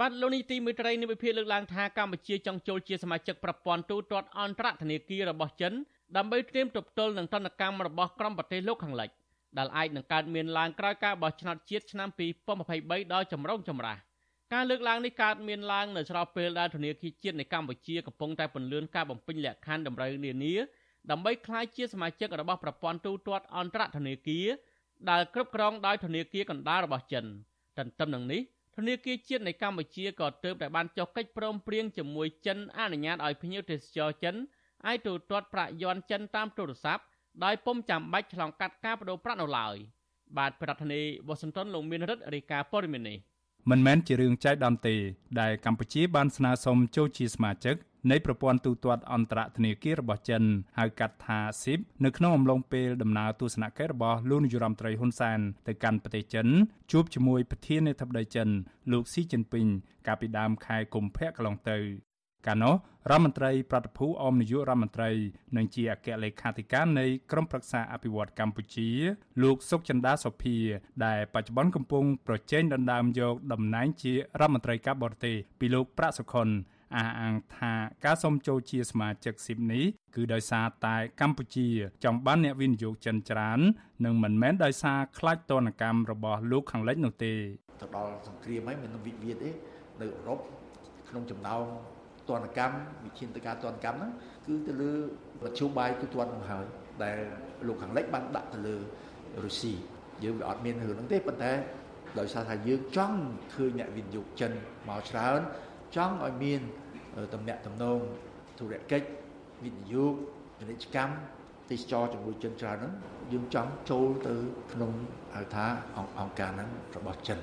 បាទលោកនេះទីមេត្រីនៃវិភាគលើកឡើងថាកម្ពុជាចង់ចូលជាសមាជិកប្រព័ន្ធទូទាត់អន្តរធនាគាររបស់ចិនដើម្បីត្រៀមទប់ទល់នឹងទណ្ឌកម្មរបស់ក្រុមប្រទេសលោកខាងលិចដែលអាចនឹងកើតមានឡើងក្រោយការបោះឆ្នោតជាតិឆ្នាំ2023ដោយចម្រូងចម្រាសការលើកឡើងនេះកើតមានឡើងនៅស្របពេលដែលធនាគារជាតិនៃកម្ពុជាកំពុងតែពន្លឿនការបំពេញលក្ខខណ្ឌតម្រូវនានាដើម្បីក្លាយជាសមាជិករបស់ប្រព័ន្ធទូទាត់អន្តរធនាគារដែលគ្រប់គ្រងដោយធនាគារកណ្ដាលរបស់ចិនទន្ទឹមនឹងនេះ ធនាគារជាតិនៃកម្ពុជាក៏ទើបតែបានចុះកិច្ចព្រមព្រៀងជាមួយចិនអនុញ្ញាតឲ្យភ្ញៀវទេសចរចិនអាចទូទាត់ប្រាក់យន់ចិនតាមទូរស័ព្ទដោយពុំចាំបាច់ឆ្លងកាត់ការបដូរប្រាក់នៅឡើយបាទប្រធានាធិបតីវ៉ាស៊ីនតោនលោកមានរិទ្ធរាយការណ៍ព័ត៌មាននេះមិនមែនជារឿងចៃដន្យទេដែលកម្ពុជាបានស្នើសុំចូលជាសមាជិក នៃប្រព័ន្ធទូទាត់អន្តរធនាគាររបស់ចិនហៅកាត់ថា SIP នៅក្នុងអំឡុងពេលដំណើរទស្សនកិច្ចរបស់លោកនាយរដ្ឋមន្ត្រីហ៊ុនសែនទៅកាន់ប្រទេសចិនជួបជាមួយប្រធានាធិបតីចិនលោកស៊ីជីនពីងកាលពីដើមខែកុម្ភៈកន្លងទៅកាលនោះរដ្ឋមន្ត្រីប្រតិភូអមនាយករដ្ឋមន្ត្រីនិងជាអគ្គលេខាធិការនៃក្រមប្រឹក្សាអភិវឌ្ឍកម្ពុជា លោកសុកចិន្តាសុភាដែលបច្ចុប្បន្នកំពុងប្រជែងដណ្ដើមយកតំណែងជារដ្ឋមន្ត្រីការបរទេសពីលោកប្រាក់សុខុន អះអាងថាការសុំចូលជាសមាជិកស៊ីបនេះគឺដោយសារតែកម្ពុជាចង់បានអ្នកវិនិយោគចិនច្រើននិងមិនមែនដោយសារខ្លាចទណ្ឌកម្មរបស់លោកខាងលិចនោះទេទៅដល់សង្គ្រាមហើយមិនវិវាទទេនៅអឺរ៉ុបក្នុងចំណោមទណ្ឌកម្មវិធានទៅការទណ្ឌកម្មហ្នឹងគឺទៅលើមធ្យោបាយទូទាត់នោះហើយដែលលោកខាងលិចបានដាក់ទៅលើរុស្ស៊ីយើងវាអត់មានរឿងហ្នឹងទេប៉ុន្តែដោយសារថាយើងចង់ឃើញអ្នកវិនិយោគចិនមកច្រើន ចង់ឲ្យមានតំណាក់តំណងធុរកិច្ចវិនិយោគពាណិជ្ជកម្មទេសចរជាមួយចិនច្រើនហ្នឹងយើងចង់ចូលទៅក្នុងហៅថាអង្គការហ្នឹងរបស់ចិន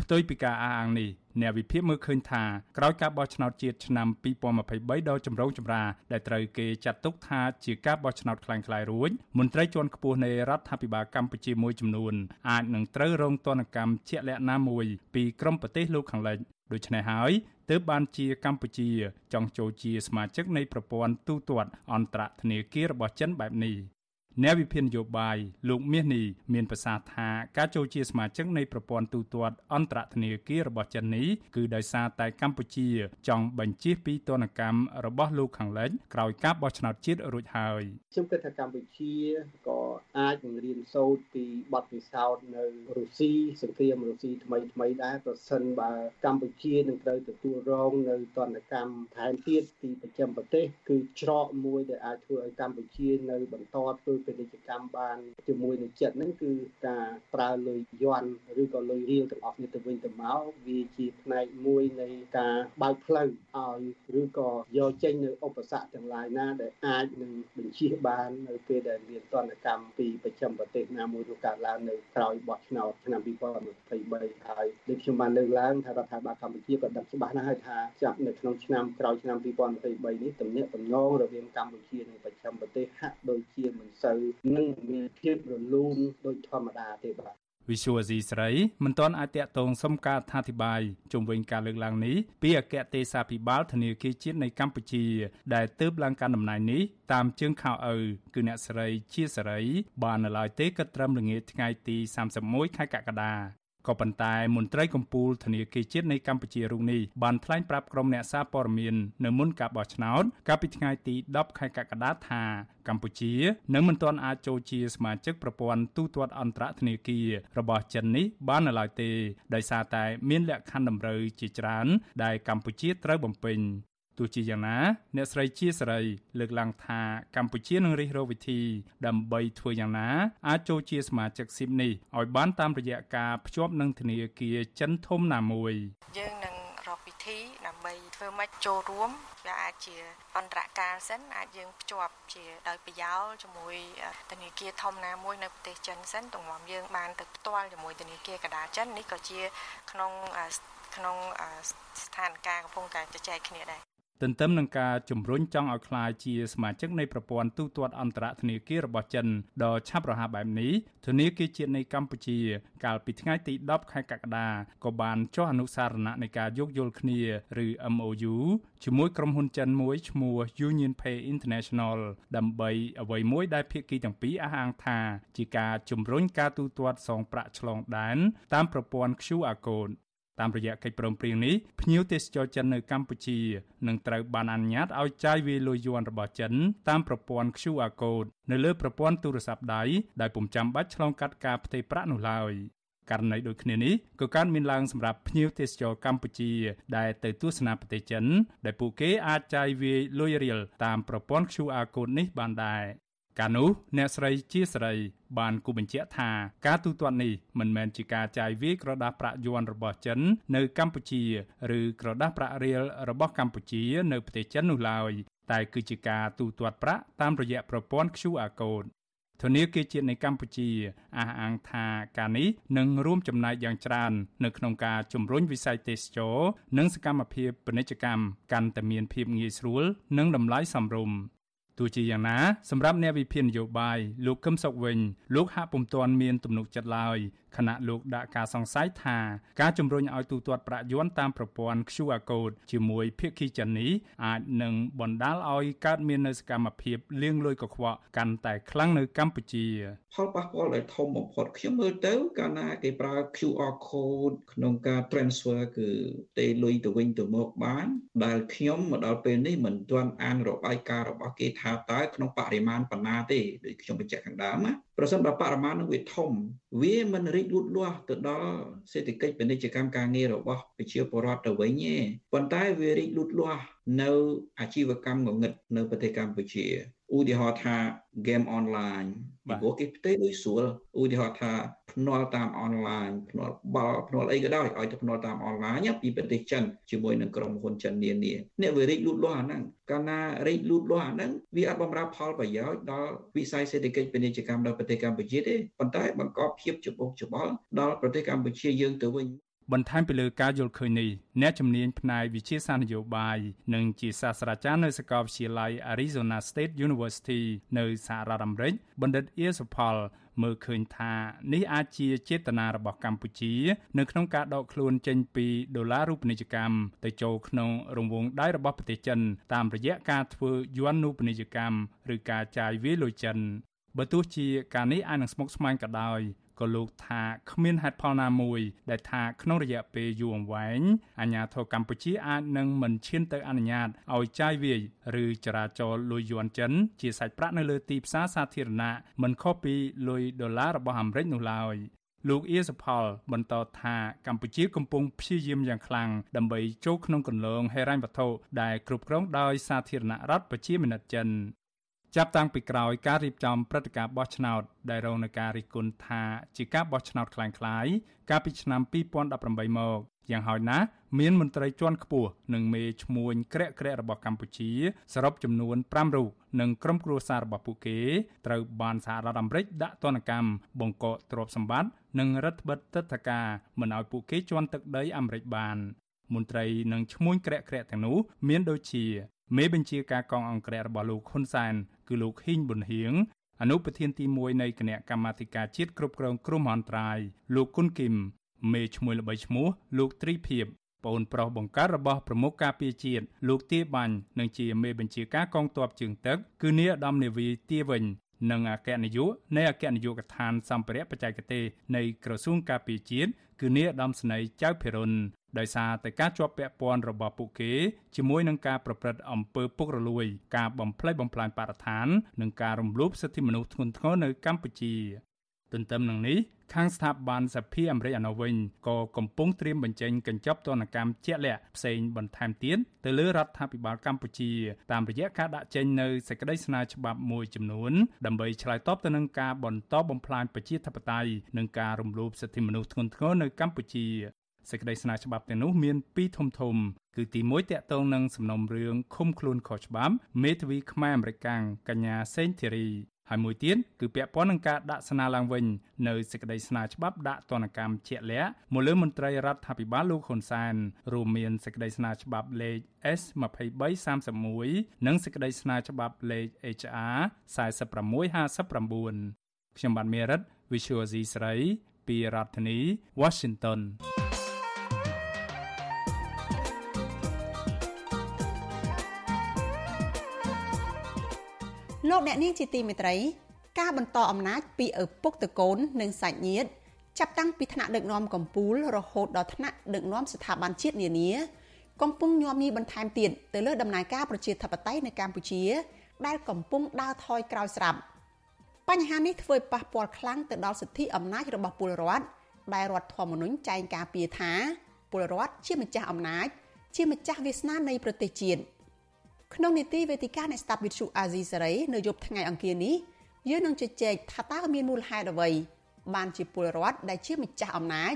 ផ្ទុយពីការអះអាងនេះអ្នកវិភាគមើលឃើញថាក្រោយការបោះឆ្នោតជាតិឆ្នាំ2023ដ៏ចម្រូងចម្រាសដែលត្រូវគេចាត់ទុកថាជាការបោះឆ្នោតខ្លាំងខ្លាយរួចមន្ត្រីជាន់ខ្ពស់នៃរដ្ឋាភិបាលកម្ពុជាមួយចំនួនអាចនឹងត្រូវរងទណ្ឌកម្មជាក់លាក់ណាមួយពីក្រមប្រទេសលោកខាងលិចដូច្នេះហើយ ទើបបានជាកម្ពុជាចង់ចូលជាសមាជិកនៃប្រព័ន្ធទូទាត់អន្តរធនាគាររបស់ចិនបែបនេះ អ្នកវិភាគនយោបាយលោកមាសនេះមានប្រសាសន៍ថាការចូលជាសមាជិកនៃប្រព័ន្ធទូទាត់អន្តរធនាគាររបស់ចិននេះគឺដោយសារតែកម្ពុជា ចង់បញ្ជៀសពីទណ្ឌកម្មរបស់លោកខាងលិចក្រោយការបោះឆ្នោតជាតិរួចហើយខ្ញុំគិតថាកម្ពុជាក៏អាចនឹងរៀនសូត្រពីបទពិសោធន៍នៅរុស្ស៊ីសង្គ្រាមរុស្ស៊ីថ្មីថ្មីដែរប្រសិនបើកម្ពុជានឹងត្រូវទទួលរងនៅទណ្ឌកម្មថែមទៀតពីប្រចាំប្រទេស គឺច្រកមួយដែលអាចធ្វើឲ្យកម្ពុជានៅបន្តធ្វើពាណិជ្ជកម្មបានជាមួយនឹងចិត្តហ្នឹងគឺការប្រើលុយយន់ឬក៏លុយរៀលទាំងអស់គ្នាទៅវិញទៅមកវាជាផ្នែកមួយនៃការបើកផ្លូវឲ្យឬក៏យកចេញនៅឧបសគ្គទាំងឡាយណាដែលអាចនឹងបញ្ជៀសបាននៅពេលដែលមានទណ្ឌកម្មពីប្រចាំប្រទេសណាមួយនោះកើតឡើងនៅក្រោយបោះឆ្នោតឆ្នាំ2023ហើយដូចខ្ញុំបានលើកឡើងថារដ្ឋាភិបាលកម្ពុជាក៏ដឹងច្បាស់ណាស់ហើយថាចាប់នៅក្នុងឆ្នាំក្រោយឆ្នាំ2023នេះទំនាក់ទំនងរវាងកម្ពុជានិងប្រចាំប្រទេសហាក់ដូចជាមិនសូវនឹងមានភាពរលូនដូចធម្មតាទេបាទវិសុវអាស៊ីស្រីមិនទាន់អាចតតងសុំការអធិប្បាយជុំវិញការលើកឡើងនេះពីអគ្គទេសាភិបាលធនាគារជាតិនៃកម្ពុជា ដែលទើបឡើងកាន់តំណែងនេះតាមជើងខោឪគឺអ្នកស្រីជាសេរី បាននៅឡើយទេគិតត្រឹមល្ងាចថ្ងៃទី31ខែកក្កដា ក៏ប៉ុន្តែមន្ត្រីកម្ពុជាធនាគារជាតិនៃកម្ពុជារុងនេះបានថ្លែងប្រាប់ក្រុមអ្នកសារព័ត៌មាននៅមុនការបោះឆ្នោតកាលពីថ្ងៃទី10ខែកក្កដាថាកម្ពុជានឹងមិនទាន់អាចចូលជាសមាជិកប្រព័ន្ធទូទាត់អន្តរធនាគាររបស់ចិននេះបាននៅឡើយទេដោយសារតែមានលក្ខខណ្ឌតម្រូវជាច្រើនដែលកម្ពុជាត្រូវបំពេញ ទោះជាយ៉ាងណាអ្នកស្រីជាសេរីលើកឡើងថាកម្ពុជានឹងរិះរកវិធី ដើម្បីធ្វើយ៉ាងណាអាចចូលជាសមាជិកស៊ីបនេះឲ្យបានតាមរយៈការភ្ជាប់នឹងធនាគារចិនធំណាមួយយើងនឹងរកវិធីដើម្បីធ្វើម៉េចចូលរួមវាអាចជាអន្តរការសិនអាចយើងភ្ជាប់ជាដោយប្រយោលជាមួយធនាគារធំណាមួយនៅប្រទេសចិនសិនទង្រាំយើងបានទៅផ្ទាល់ជាមួយធនាគារកដាចិននេះក៏ជាក្នុងក្នុងស្ថានភាពកំពុងតែជជែកគ្នាដែរ ទន្ទឹមនឹងការជំរុញចង់ឲ្យក្លាយជាសមាជិកនៃប្រព័ន្ធទូទាត់អន្តរធនាគាររបស់ចិនដ៏ឆាប់រហ័សបែបនេះធនាគារជាតិនៃកម្ពុជា កាលពីថ្ងៃទី10ខែកក្កដាក៏បានចុះអនុសារណៈនៃការយោគយល់គ្នាឬ MOU ជាមួយក្រុមហ៊ុនចិនមួយឈ្មោះ Union Pay International ដើម្បីអ្វីមួយដែលភាគីទាំងពីរអះអាងថាជាការជំរុញការទូទាត់សងប្រាក់ឆ្លងដែនតាមប្រព័ន្ធ QR code តាមរយៈកិច្ចព្រមព្រៀងនេះភ្ញៀវទេសចរចិននៅកម្ពុជានឹងត្រូវបានអនុញ្ញាតឲ្យចាយវាយលុយយួនរបស់ចិនតាមប្រព័ន្ធ QR code នៅលើប្រព័ន្ធទូរស័ព្ទដៃដោយពុំចាំបាច់ឆ្លងកាត់ការផ្ទេរប្រាក់នោះឡើយករណីដូចគ្នានេះក៏កើតមានឡើងសម្រាប់ភ្ញៀវទេសចរកម្ពុជាដែលទៅទស្សនាប្រទេសចិន ដែលពួកគេអាចចាយវាយលុយរៀលតាមប្រព័ន្ធ QR code នេះបានដែរ កាលនោះអ្នកស្រីជាស្រី បានគូបញ្ជាក់ថាការទូទាត់នេះមិនមែនជាការចាយវាយក្រដាសប្រាក់យួនរបស់ចិន នៅកម្ពុជាឬក្រដាសប្រាក់រៀលរបស់កម្ពុជា នៅប្រទេសចិននោះឡើយតែគឺជាការទូទាត់ប្រាក់តាមរយៈប្រព័ន្ធ QR code ធនាគារជាតិនៃកម្ពុជាអះអាងថាការនេះនឹងរួមចំណែកយ៉ាងច្រើន នៅក្នុងការជំរុញវិស័យទេសចរនិងសកម្មភាពពាណិជ្ជកម្មកាន់តែមានភាពងាយស្រួល និងតម្លៃសមរម្យ ទោះជាយ៉ាងណាសម្រាប់អ្នកវិភាគនយោបាយលោកកឹមសុខវិញលោកហាក់ពុំទាន់មានទំនុកចិត្តឡើយខណៈលោកដាក់ការសង្ស័យថាការជំរុញឲ្យទូទាត់ប្រាក់យួនតាមប្រព័ន្ធ QR code ជាមួយភាគីចិននេះអាចនឹងបណ្ដាលឲ្យកើតមាននូវសកម្មភាពលាងលុយកខ្វក់កាន់តែខ្លាំងនៅកម្ពុជា ផលប៉ះពាល់ដែលធំបំផុតខ្ញុំមើលទៅ កាលណាគេប្រើ QR code ក្នុងការ transfer គឺទេលុយទៅវិញទៅមកបាន ដែលខ្ញុំមកដល់ពេលនេះមិនទាន់អានរបាយការណ៍របស់គេថាតើក្នុងបរិមាណប៉ុណ្ណាទេដូចខ្ញុំបញ្ជាក់ខាងដើមណាប្រសិនបើបរិមាណនឹងវាធំវាមិនរីកលូតលាស់ទៅដល់សេដ្ឋកិច្ចពាណិជ្ជកម្មការងាររបស់ប្រជាពលរដ្ឋទៅវិញទេប៉ុន្តែវារីកលូតលាស់នៅអាជីវកម្មងងឹតនៅប្រទេសកម្ពុជា ឧទាហរណ៍ថា game online ពីព្រោះគេផ្ទេរដូចស្រួលឧទាហរណ៍ថាភ្នាល់តាមអនឡាញភ្នាល់បាល់ភ្នាល់អីក៏ដោយឲ្យទៅភ្នាល់តាមអនឡាញពីប្រទេសចិនជាមួយនឹងក្រុមហ៊ុនចិននានាអ្នកវារីកលូតលាស់អាហ្នឹងកាលណារីកលូតលាស់អាហ្នឹងវាអត់បំរើផលប្រយោជន៍ដល់វិស័យសេដ្ឋកិច្ចពាណិជ្ជកម្មដល់ប្រទេសកម្ពុជាទេប៉ុន្តែបង្កភាពច្បុកច្បល់ដល់ប្រទេសកម្ពុជាយើងទៅវិញ បន្ថែមពីលើការយល់ឃើញនេះអ្នកជំនាញផ្នែកវិទ្យាសាស្ត្រនយោបាយនិងជាសាស្ត្រាចារ្យនៅសាកលវិទ្យាល័យ Arizona State University នៅសហរដ្ឋអាមេរិកបណ្ឌិតអៀសុផល មើលឃើញថានេះអាចជាចេតនារបស់កម្ពុជា នៅក្នុងការដកខ្លួនចេញពីដុល្លាររូបនីយកម្មទៅចូលក្នុងរង្វង់ដៃរបស់ប្រទេសចិន តាមរយៈការធ្វើយួននូបនីយកម្មឬការចាយវាយលុយចិនបើទោះជាការនេះអាចនឹងស្មុគស្មាញក៏ដោយ ក៏លោកថាគ្មានហេតុផលណាមួយ ដែលថាក្នុងរយៈពេលយូរអង្វែងអាញាធរកម្ពុជាអាចនឹងមិនឈានទៅអនុញ្ញាតឲ្យចាយវាយឬចរាចរលុយយួនចិន ជាសាច់ប្រាក់នៅលើទីផ្សារសាធារណៈមិនខុសពីលុយដុល្លាររបស់អាមេរិកនោះឡើយលោកអៀសផល បន្តថាកម្ពុជាកំពុងព្យាយាមយ៉ាងខ្លាំងដើម្បីចូលក្នុងគន្លងហិរញ្ញវត្ថុដែលគ្រប់គ្រងដោយសាធារណរដ្ឋប្រជាមានិតចិន ចាប់តាំងពីក្រោយការរៀបចំព្រឹត្តិការណ៍បោះឆ្នោតដែលរងនឹងការរិះគន់ថាជាការបោះឆ្នោតคล้ายៗកាលពីឆ្នាំ2018មកយ៉ាងហោចណាស់មានមន្ត្រីជាន់ខ្ពស់និងមេឈ្មួញក្រាក់ក្រាក់របស់កម្ពុជាសរុបចំនួន5រូបនិងក្រុមគ្រួសាររបស់ពួកគេត្រូវបានសហរដ្ឋអាមេរិកដាក់ទណ្ឌកម្មបង្កកទ្រព្យសម្បត្តិនិងរដ្ឋបិទទឹកធការមិនឲ្យពួកគេជន់ទឹកដីអាមេរិកបាន មន្ត្រីនិងឈ្មួញក្រាក់ក្រាក់ទាំងនោះមានដូចជា មេបញ្ជាការកងអង្គរៈរបស់លោកហ៊ុនសែនគឺលោកហ៊ីងប៊ុនហៀងអនុប្រធានទី1នៃគណៈកម្មាធិការជាតិគ្រប់គ្រងគ្រោះមហន្តរាយលោកគុនគឹមមេឈ្មោះល្បីឈ្មោះលោកត្រីភិបប្អូនប្រុសបង្កើតរបស់ប្រមុខការពារជាតិលោកទាបាញ់និងជាមេបញ្ជាការកងទ័ពជើងទឹកគឺនាយឧត្តមនាវីទាវិញ និងអគ្គនាយកនៃអគ្គនាយកដ្ឋានសម្ភារៈបច្ចេកទេសនៃក្រសួងការពារជាតិគឺនាយឧត្តមស្នេហ៍ចៅភិរុនដោយសារតែការជាប់ពាក់ព័ន្ធរបស់ពួកគេជាមួយនឹងការប្រព្រឹត្តអំពើពុករលួយ ការបំផ្លិចបំផ្លាញបរិស្ថាន និងការរំលោភសិទ្ធិមនុស្សធ្ងន់ធ្ងរនៅកម្ពុជា ទន្ទឹមនឹងនេះខាងស្ថាប័នសភាអាមេរិកអាណូវិញក៏កំពុងត្រៀមបញ្ចេញកញ្ចប់ទណ្ឌកម្មជាក់លាក់ផ្សេងបន្ថែមទៀតទៅលើរដ្ឋាភិបាលកម្ពុជាតាមរយៈការដាក់ចេញនូវសេចក្តីស្នើច្បាប់មួយចំនួនដើម្បីឆ្លើយតបទៅនឹងការបន្តបំផ្លាញប្រជាធិបតេយ្យនិងការរំលោភសិទ្ធិមនុស្សធ្ងន់ធ្ងរនៅកម្ពុជាសេចក្តីស្នើច្បាប់ទាំងនោះមានពីរធំធំគឺទី1តាក់ទងនឹងសំណុំរឿងឃុំខ្លួនខុសច្បាប់មេធាវីខ្មែរអមេរិកាំងកញ្ញាសេងធីរី ហើយមួយទៀតគឺពាក់ព័ន្ធនឹងការដាក់ស្នើឡើងវិញនៅសេចក្តីស្នើច្បាប់ដាក់ទណ្ឌកម្មជាក់លាក់មកលើមន្ត្រីរដ្ឋាភិបាលលោកហ៊ុនសែនរួមមានសេចក្តីស្នើច្បាប់លេខ S2331 និងសេចក្តីស្នើច្បាប់លេខ HR 4659ខ្ញុំបាទមេរិត Visual C ស្រីពីរដ្ឋធានី Washington លោកអ្នកនាងជាទីមេត្រី ការបន្តអំណាចពីឪពុកតកូននិងសាច់ញាតិចាប់តាំងពីថ្នាក់ដឹកនាំកម្ពុជារហូតដល់ថ្នាក់ដឹកនាំស្ថាប័នជាតិនានាកំពុងញោមញីបន្ថែមទៀតទៅលើដំណើរការប្រជាធិបតេយ្យនៅកម្ពុជា ដែលកំពុងដើរថយក្រោយស្រាប់បញ្ហានេះធ្វើឲ្យប៉ះពាល់ខ្លាំងទៅដល់សិទ្ធិអំណាចរបស់ពលរដ្ឋដែលរដ្ឋធម្មនុញ្ញចែងការពារថាពលរដ្ឋជាម្ចាស់អំណាច ជាម្ចាស់វាសនានៃប្រទេសជាតិ ក្នុងនីតិវេទិកានៃស្ដាប់វិទ្យុអាស៊ីសេរីនៅយប់ថ្ងៃអង្គារនេះយើងនឹងជជែកថាតើមានមូលហេតុអ្វីបានជាពលរដ្ឋដែលជាម្ចាស់អំណាច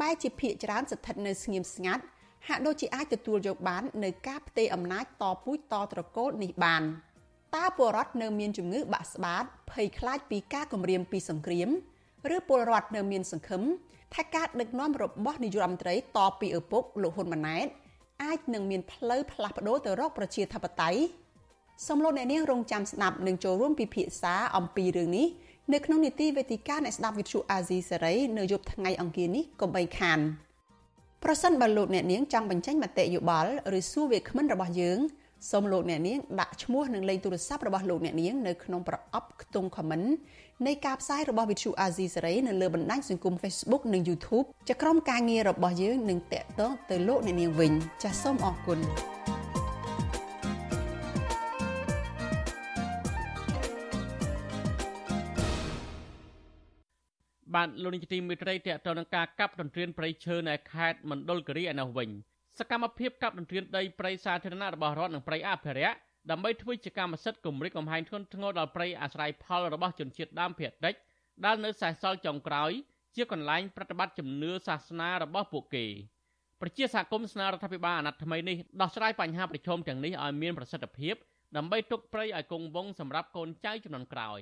បែរជាភៀកច្រើនស្ថិតនៅស្ងៀមស្ងាត់ហាក់ដូចជាអាចទទួលយកបាននៅការផ្ទេរអំណាចតពូជតត្រកូលនេះបានតើពលរដ្ឋនៅមានជំងឺបាក់ស្បាតភ័យខ្លាចពីការគំរាមពីសង្គ្រាមឬពលរដ្ឋនៅមានសង្ឃឹមថាការដឹកនាំរបស់នាយករដ្ឋមន្ត្រីតពីឪពុកលោកហ៊ុនម៉ាណែត អាចនឹងមានផ្លូវផ្លាស់ប្ដូរទៅរកប្រជាធិបតេយ្យសំឡូងអ្នកនាងរងចាំស្ដាប់និងចូលរួមពិភាក្សាអំពីរឿងនេះនៅក្នុងនីតិវេទិកាអ្នកស្ដាប់វិទ្យុអាស៊ីសេរីនៅយប់ថ្ងៃអង្គារនេះកុំបីខានប្រសិនបើលោកអ្នកនាងចង់បញ្ចេញមតិយោបល់ឬសួរវាគ្មិនរបស់យើងសូមលោកអ្នកនាងដាក់ឈ្មោះនិងលេខទូរស័ព្ទរបស់លោកអ្នកនាងនៅក្នុងប្រអប់ខ្ទង់ comment នៃការផ្សាយរបស់ Vithu Azizi Serai នៅលើបណ្ដាញសង្គម Facebook និង YouTube ជាក្រុមការងាររបស់យើងនឹងតាក់ទងទៅលោកអ្នកនាងវិញចាសសូមអរគុណបានលោកនាយកទីមេត្រីតេតទៅនឹងការកាប់ទន្ទ្រានព្រៃឈើនៅខេត្តមណ្ឌលគិរីឯនោះវិញសកម្មភាពកាប់ទន្ទ្រានដីព្រៃសាធារណៈរបស់រដ្ឋនិងព្រៃអភិរក្ស ដើម្បីធ្វើជាកម្មសិទ្ធិគម្រិតកំហែងធ្ងន់ធ្ងរដល់ព្រៃអាស្រ័យផលរបស់ជនជាតិដើមភាគតិចដែលនៅសេសសល់ចុងក្រោយ ជាកន្លែងប្រតិបត្តិជំនឿសាសនារបស់ពួកគេប្រជាសហគមន៍ស្នើរដ្ឋាភិបាលអាណត្តិថ្មីនេះដោះស្រាយបញ្ហាប្រឈមទាំងនេះឲ្យមានប្រសិទ្ធភាពដើម្បីទុកព្រៃឲ្យគង់វង្សសម្រាប់កូនចៅជំនាន់ក្រោយ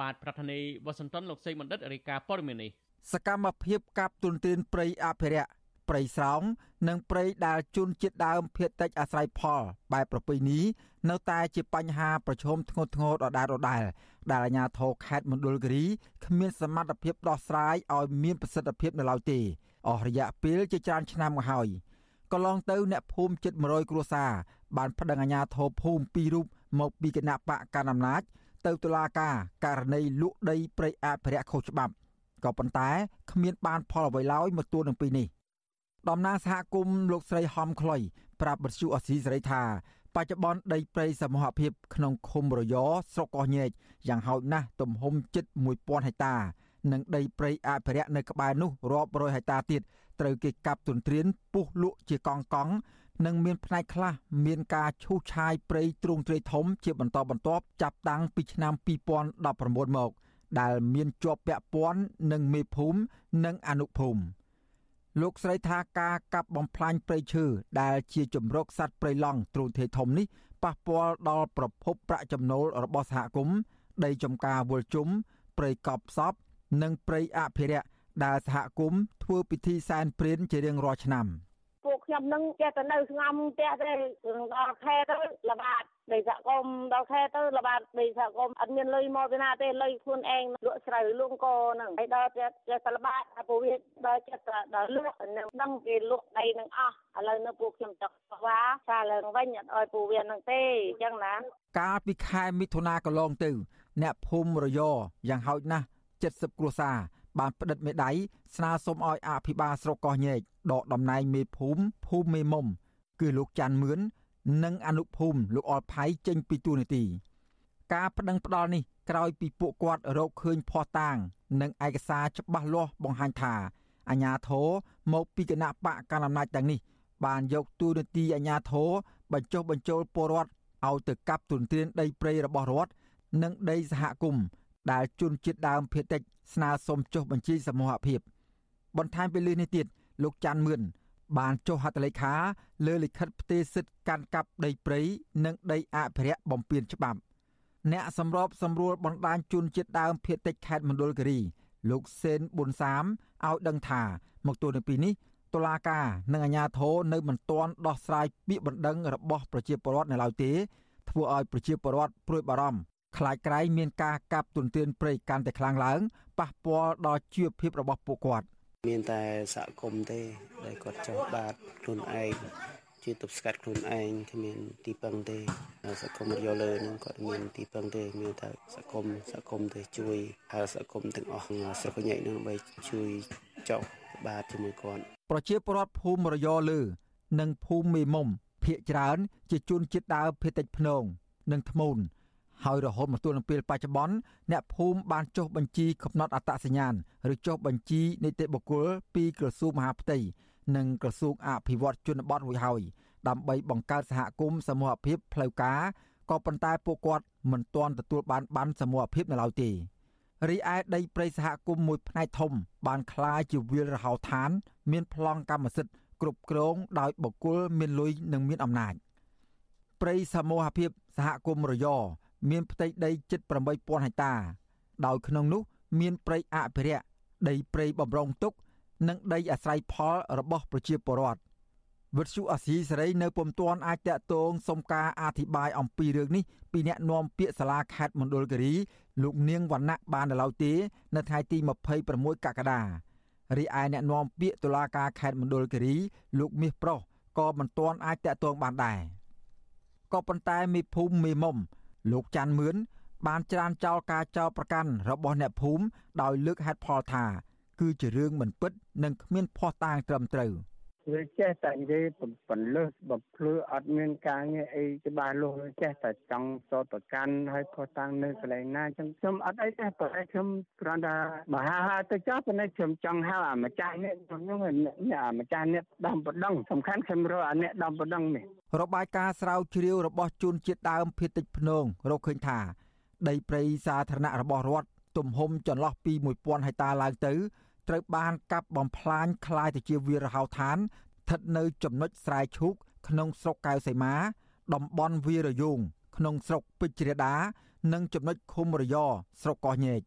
បាទប្រធានាធិបតីវ៉ាស៊ីនតោនលោកសេបណ្ឌិតរាយការណ៍ព័ត៌មាននេះសកម្មភាពកាប់ទុនទានព្រៃអភិរក្ស ព្រៃស្រោង និងព្រៃដែលជន់ជាតិដើមភៀតតិចអាស្រ័យផល បែបប្រពៃណីនៅតែជាបញ្ហាប្រឈមធ្ងន់ធ្ងរដដែលដដែលដែលអាជ្ញាធរខេត្តមណ្ឌលគិរីគ្មានសមត្ថភាពដោះស្រាយឲ្យមានប្រសិទ្ធភាពនៅឡើយទេអស់រយៈពេលជាច្រើនឆ្នាំមកហើយកន្លងទៅអ្នកភូមិជិត100គ្រួសារបានប្តឹងអាជ្ញាធរភូមិពីររូបមកពីគណៈបកកណ្ដាលអំណាច ទៅតុលាការករណីលក់ដីព្រៃអភិរក្សខុសច្បាប់ក៏ប៉ុន្តែគ្មានបានផលអ្វីឡើយមកទួលនឹងពីនេះ តំណាងសហគមន៍លោកស្រីហំខ្លុយប្រាប់បទសុអសីសេរីថា បច្ចុប្បន្នដីព្រៃសមូហភាពក្នុងឃុំរយស្រុកកោះញែកយ៉ាងហោចណាស់ទំហំជិត1000ហិកតា និងដីព្រៃអភិរក្សនៅក្បែរនោះរាប់រយហិកតាទៀតត្រូវគេកាប់ទន្ទ្រានពុះលក់ជាកង់កង់និងមានផ្នែកខ្លះមានការឈូសឆាយព្រៃទ្រូងទ្រាយធំជាបន្តបន្ទាប់ចាប់តាំងពីឆ្នាំ2019មក ដែលមានជាប់ពាក់ព័ន្ធនឹងមេភូមិនិងអនុភូមិ លោកស្រីថាការកាប់បំផ្លាញព្រៃឈើដែលជាជំរកសត្វព្រៃឡង់ទ្រូងទ្រាយធំនេះប៉ះពាល់ដល់ប្រភពប្រាក់ចំណូលរបស់សហគមន៍ដីចំការវល់ជុំព្រៃកប់សពនិងព្រៃអភិរក្សដែលសហគមន៍ធ្វើពិធីសែនព្រេនជារៀងរាល់ឆ្នាំ។ពួក ខ្ញុំនឹងចេះតែនៅស្ងំផ្ទះទេដល់ខែទៅល្បាតដីសហគមន៍ដល់ខែទៅល្បាតដីសហគមន៍អត់មានលុយមកពីណាទេលុយខ្លួនឯងលក់ស្រូវលក់កហ្នឹងហើយដល់ចេះចេះតែល្បាតអាពួកវាដល់ចេះតែដល់លក់នឹងដឹងគេលក់ដីនឹងអស់ឥឡូវនៅពួកខ្ញុំចង់ស្វាសាឡើងវិញអត់ឲ្យពួកវានឹងទេអញ្ចឹងណាកាលពីខែមិថុនាកន្លងទៅ អ្នកភូមិរយយ៉ាងហោចណាស់70គ្រួសារ បានផ្តិតមេដៃស្នើសុំឲ្យអភិបាលស្រុកកោះញែកដកតំណែងមេភូមិភូមិមេមុំគឺលោកច័ន្ទមឿននិងអនុភូមិលោកអល់ផៃចេញពីទូនីតិការប្តឹងផ្ដាល់នេះក្រោយពីពួកគាត់រកឃើញភ័ស្តុតាង និងឯកសារច្បាស់លាស់បង្ហាញថាអាញាធរមកពីគណៈបកកណ្ដាលអំណាចទាំងនេះ បានយកទូនីតិអាញាធរបញ្ចុះបញ្ចូលពលរដ្ឋឲ្យទៅកាប់ទុនទ្រានដីព្រៃរបស់រដ្ឋនិងដីសហគមន៍ ដែលជន់ជាតិដើមភៀតតិចស្នើសុំចុះបញ្ជីសមូហភាព បន្ថែមពីលើនេះទៀតលោកច័ន្ទមឿនបានចុះហត្ថលេខាលើលិខិតផ្ទេរសិទ្ធិកាន់កាប់ដីព្រៃនិងដីអភិរក្សបំពេញច្បាប់ អ្នកសម្របសម្រួលបណ្ដាញជនជាតិដើមភៀតតិចខេត្តមណ្ឌលគិរីលោកសេនប៊ុនសាមឲ្យដឹងថាមកទល់នឹងពេលនេះតុលាការនិងអាជ្ញាធរនៅមិនទាន់ដោះស្រាយពាក្យបណ្ដឹងរបស់ប្រជាពលរដ្ឋនៅឡើយទេធ្វើឲ្យប្រជាពលរដ្ឋព្រួយបារម្ភ ខ្លាចក្រែងមានការកាប់ទុនទានព្រៃកាន់តែខ្លាំងឡើងប៉ះពាល់ដល់ជីវភាពរបស់ពួកគាត់មានតែសហគមន៍ទេដែលគាត់ចោះបាតខ្លួនឯងជាទប់ស្កាត់ខ្លួនឯងគ្មានទីពឹងទេសង្គមរយលើនឹងគាត់មានទីពឹងទេមានតែសង្គមសង្គមទេជួយហើយសង្គមទាំងអស់ស្រុកញែកនឹងបីជួយចោះបាទជាមួយគាត់ប្រជាពលរដ្ឋភូមិរយលើ និងភូមិមេមុំភៀកច្រើន ជាជនជាតិដើមភេតិចភ្នង និងធ្មូន ហើយរហូតមកទល់នឹងពេលបច្ចុប្បន្នអ្នកភូមិបានចុះបញ្ជីកំណត់អត្តសញ្ញាណឬចុះបញ្ជីនីតិបុគ្គលពីក្រសួងមហាផ្ទៃនិងក្រសួងអភិវឌ្ឍជនបទរួចហើយដើម្បីបង្កើតសហគមន៍សមូហភាពផ្លូវការក៏ប៉ុន្តែពួកគាត់មិនទាន់ទទួលបានបានសមូហភាពនៅឡើយទេរីឯដីព្រៃសហគមន៍មួយផ្នែកធំ បានคล้ายជាវាលរហោឋាន មានប្លង់កម្មសិទ្ធិគ្រប់គ្រងដោយបុគ្គលមានលុយនិងមានអំណាចព្រៃសមូហភាពសហគមន៍រយ មានផ្ទៃដីជិត8000ហិកតា ដោយក្នុងនោះមានព្រៃអភិរក្សដីព្រៃបំរុងទុក និងដីអាស្រ័យផលរបស់ប្រជាពលរដ្ឋវិទ្យុអាស៊ីសេរីនៅពុំទាន់អាចតាក់ទងសុំការអធិប្បាយអំពីរឿងនេះពីអ្នកនាំពាក្យសាលាខេត្តមណ្ឌលគិរីលោកនាងវណ្ណៈបាននៅឡើយទេនៅថ្ងៃទី26កក្កដារីឯអ្នកនាំពាក្យតុលាការខេត្តមណ្ឌលគិរីលោកមាសប្រុសក៏មិនទាន់អាចតាក់ទងបានដែរក៏ប៉ុន្តែមេភូមិមេមុំ លោកច័ន្ទមឿនបានច្រានចោលការចោលប្រកាន់របស់អ្នកភូមិដោយលើកហេតុផលថា គឺជារឿងមិនពិត និងគ្មានភ័ស្តុតាងត្រឹមត្រូវ។ វាចេះតែនិយាយបន្លឹះបំភ្លឺអត់មានការងារអីច្បាស់លាស់ចេះតែចង់សតកម្មហើយខុសតាំងនៅកន្លែងណាចឹងខ្ញុំអត់អីទេប៉ុន្តែខ្ញុំគ្រាន់តែបើហៅហៅទៅចោះប៉ុន្តែខ្ញុំចង់ហៅអាម្ចាស់នេះខ្ញុំនេះអាម្ចាស់នេះដំបដងសំខាន់ខ្ញុំរកអានេះដំបដងនេះរបាយការណ៍ស្រាវជ្រាវរបស់ជនជាតិដើមភាគតិចភ្នងរកឃើញថា ដីព្រៃសាធារណៈរបស់រដ្ឋទំហំចន្លោះពី1000ហិកតាឡើងទៅ ត្រូវបានកាប់បំផ្លាញคล้ายទៅជាវាលរហោឋានស្ថិតនៅចំណុចស្រែឈូកក្នុងស្រុកកៅសីមាតំបន់វារយងក្នុងស្រុកពេជ្រដានិងចំណុចឃុំរយស្រុកកោះញែក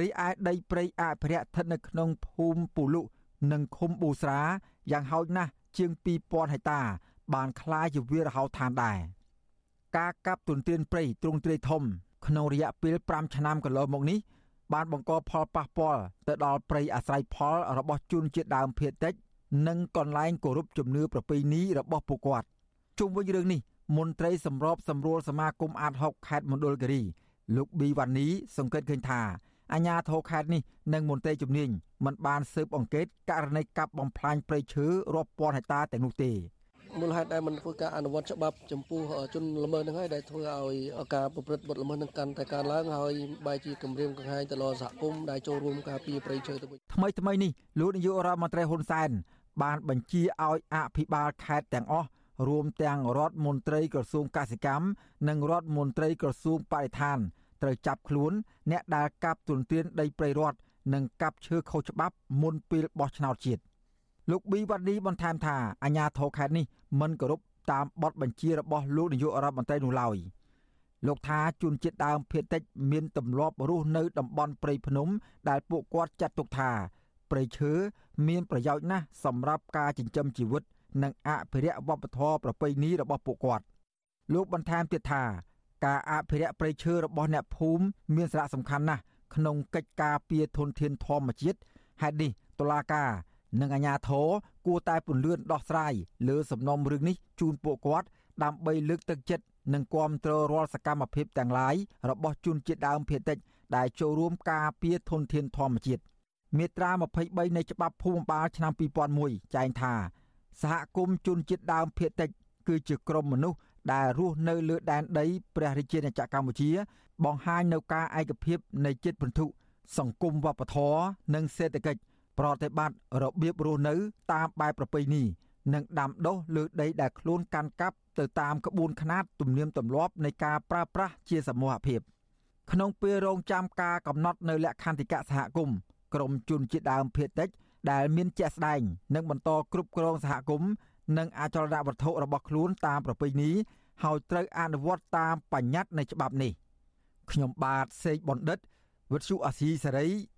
រីឯដីព្រៃអភិរក្សស្ថិតនៅក្នុងភូមិពូលុនិងឃុំប៊ូស្រាយ៉ាងហោចណាស់ជាង2000ហិកតា បានคล้ายជាវាលរហោឋានដែរការកាប់ទុនទានព្រៃទ្រង់ទ្រាយធំ ក្នុងរយៈពេល5ឆ្នាំកន្លងមកនេះ បានបង្កផលប៉ះពាល់ទៅដល់ព្រៃអាស្រ័យផលរបស់ជនជាតិដើមភាគតិច និងកន្លែងគោរពជំនឿប្រពៃណីរបស់ពួកគាត់ជុំវិញរឿងនេះមន្ត្រីសម្របសម្រួលសមាគមអាត6ខេត្តមណ្ឌលគិរីលោកប៊ីវ៉ានីសង្កេតឃើញថាអាញាធរខេត្តនេះនិងមន្ត្រីជំនាញមិនបានស៊ើបអង្កេតករណីកាប់បំផ្លាញព្រៃឈើរាប់ពាន់ហិកតាទាំងនោះទេ មូលហេតុដែលមិនធ្វើការអនុវត្តច្បាប់ចំពោះជនល្មើសនឹងហើយដែលធ្វើឲ្យការប្រព្រឹត្តបទល្មើសនឹងកាន់តែកើនឡើងហើយបែរជាគម្រាមកំហែងទៅលើសហគមន៍ដែលចូលរួមការពារព្រៃឈើទៅវិញថ្មីថ្មីនេះលោកនាយករដ្ឋមន្ត្រីហ៊ុនសែនបានបញ្ជាឲ្យអភិបាលខេត្តទាំងអស់រួមទាំងរដ្ឋមន្ត្រីក្រសួងកសិកម្មនិងរដ្ឋមន្ត្រីក្រសួងបរិស្ថានត្រូវចាប់ខ្លួនអ្នកដែលកាប់ទុនទានដីព្រៃរដ្ឋនិងកាប់ឈើខុសច្បាប់មុនពេលបោះឆ្នោតជាតិ លោកប៊ីវ៉ាឌីបន្ថែមថាអាញាធរខេត្តនេះមិនគោរពតាមបទបញ្ជារបស់លោកនាយករដ្ឋមន្ត្រីនោះឡើយលោកថាជនជាតិដើមភាគតិចមានទម្លាប់រស់នៅតំបន់ព្រៃភ្នំ ដែលពួកគាត់ចាត់ទុកថាព្រៃឈើមានប្រយោជន៍ណាស់សម្រាប់ការចិញ្ចឹមជីវិត និងអភិរក្សវប្បធម៌ប្រពៃណីរបស់ពួកគាត់លោកបន្ថែមទៀតថាការអភិរក្សព្រៃឈើរបស់អ្នកភូមិមានសារៈសំខាន់ណាស់ក្នុងកិច្ចការពារធនធានធម្មជាតិហេតុនេះតុលាការ និងអាជ្ញាធរគួរតែពន្លឿនដោះស្រាយលើសំណុំរឿងនេះជូនពួកគាត់ដើម្បីលើកទឹកចិត្តនិងគាំទ្ររាល់សកម្មភាពទាំងឡាយរបស់ជនជាតិដើមភាគតិចដែលចូលរួមការពារធនធានធម្មជាតិមាត្រា23នៃច្បាប់ភូមិបាលឆ្នាំ2001ចែងថាសហគមន៍ជនជាតិដើមភាគតិចគឺជាក្រុមមនុស្សដែលរស់នៅលើដែនដីព្រះរាជាណាចក្រកម្ពុជា បង្ហាញនៅការឯកភាពនៃចិត្តពន្ធុសង្គមវប្បធម៌និងសេដ្ឋកិច្ច ប្រតិបត្តិរបៀបរស់នៅតាមបែបប្រពៃណីនិងដាំដុះលើដីដែលខ្លួនកាន់កាប់ទៅតាមក្បួនខ្នាតទំនៀមទម្លាប់នៃការប្រើប្រាស់ជាសមូហភាពក្នុងពេលរងចាំការកំណត់នៅលក្ខន្តិកៈសហគមន៍ក្រមជនជាតិដើមភាគតិចដែលមានជាក់ស្ដែងនិងបន្តគ្រប់គ្រងសហគមន៍និងអចលនវត្ថុរបស់ខ្លួនតាមប្រពៃណីហើយត្រូវអនុវត្តតាមបញ្ញត្តិនៃច្បាប់នេះខ្ញុំបាទសេកបណ្ឌិតវិទ្យុអាស៊ីសេរី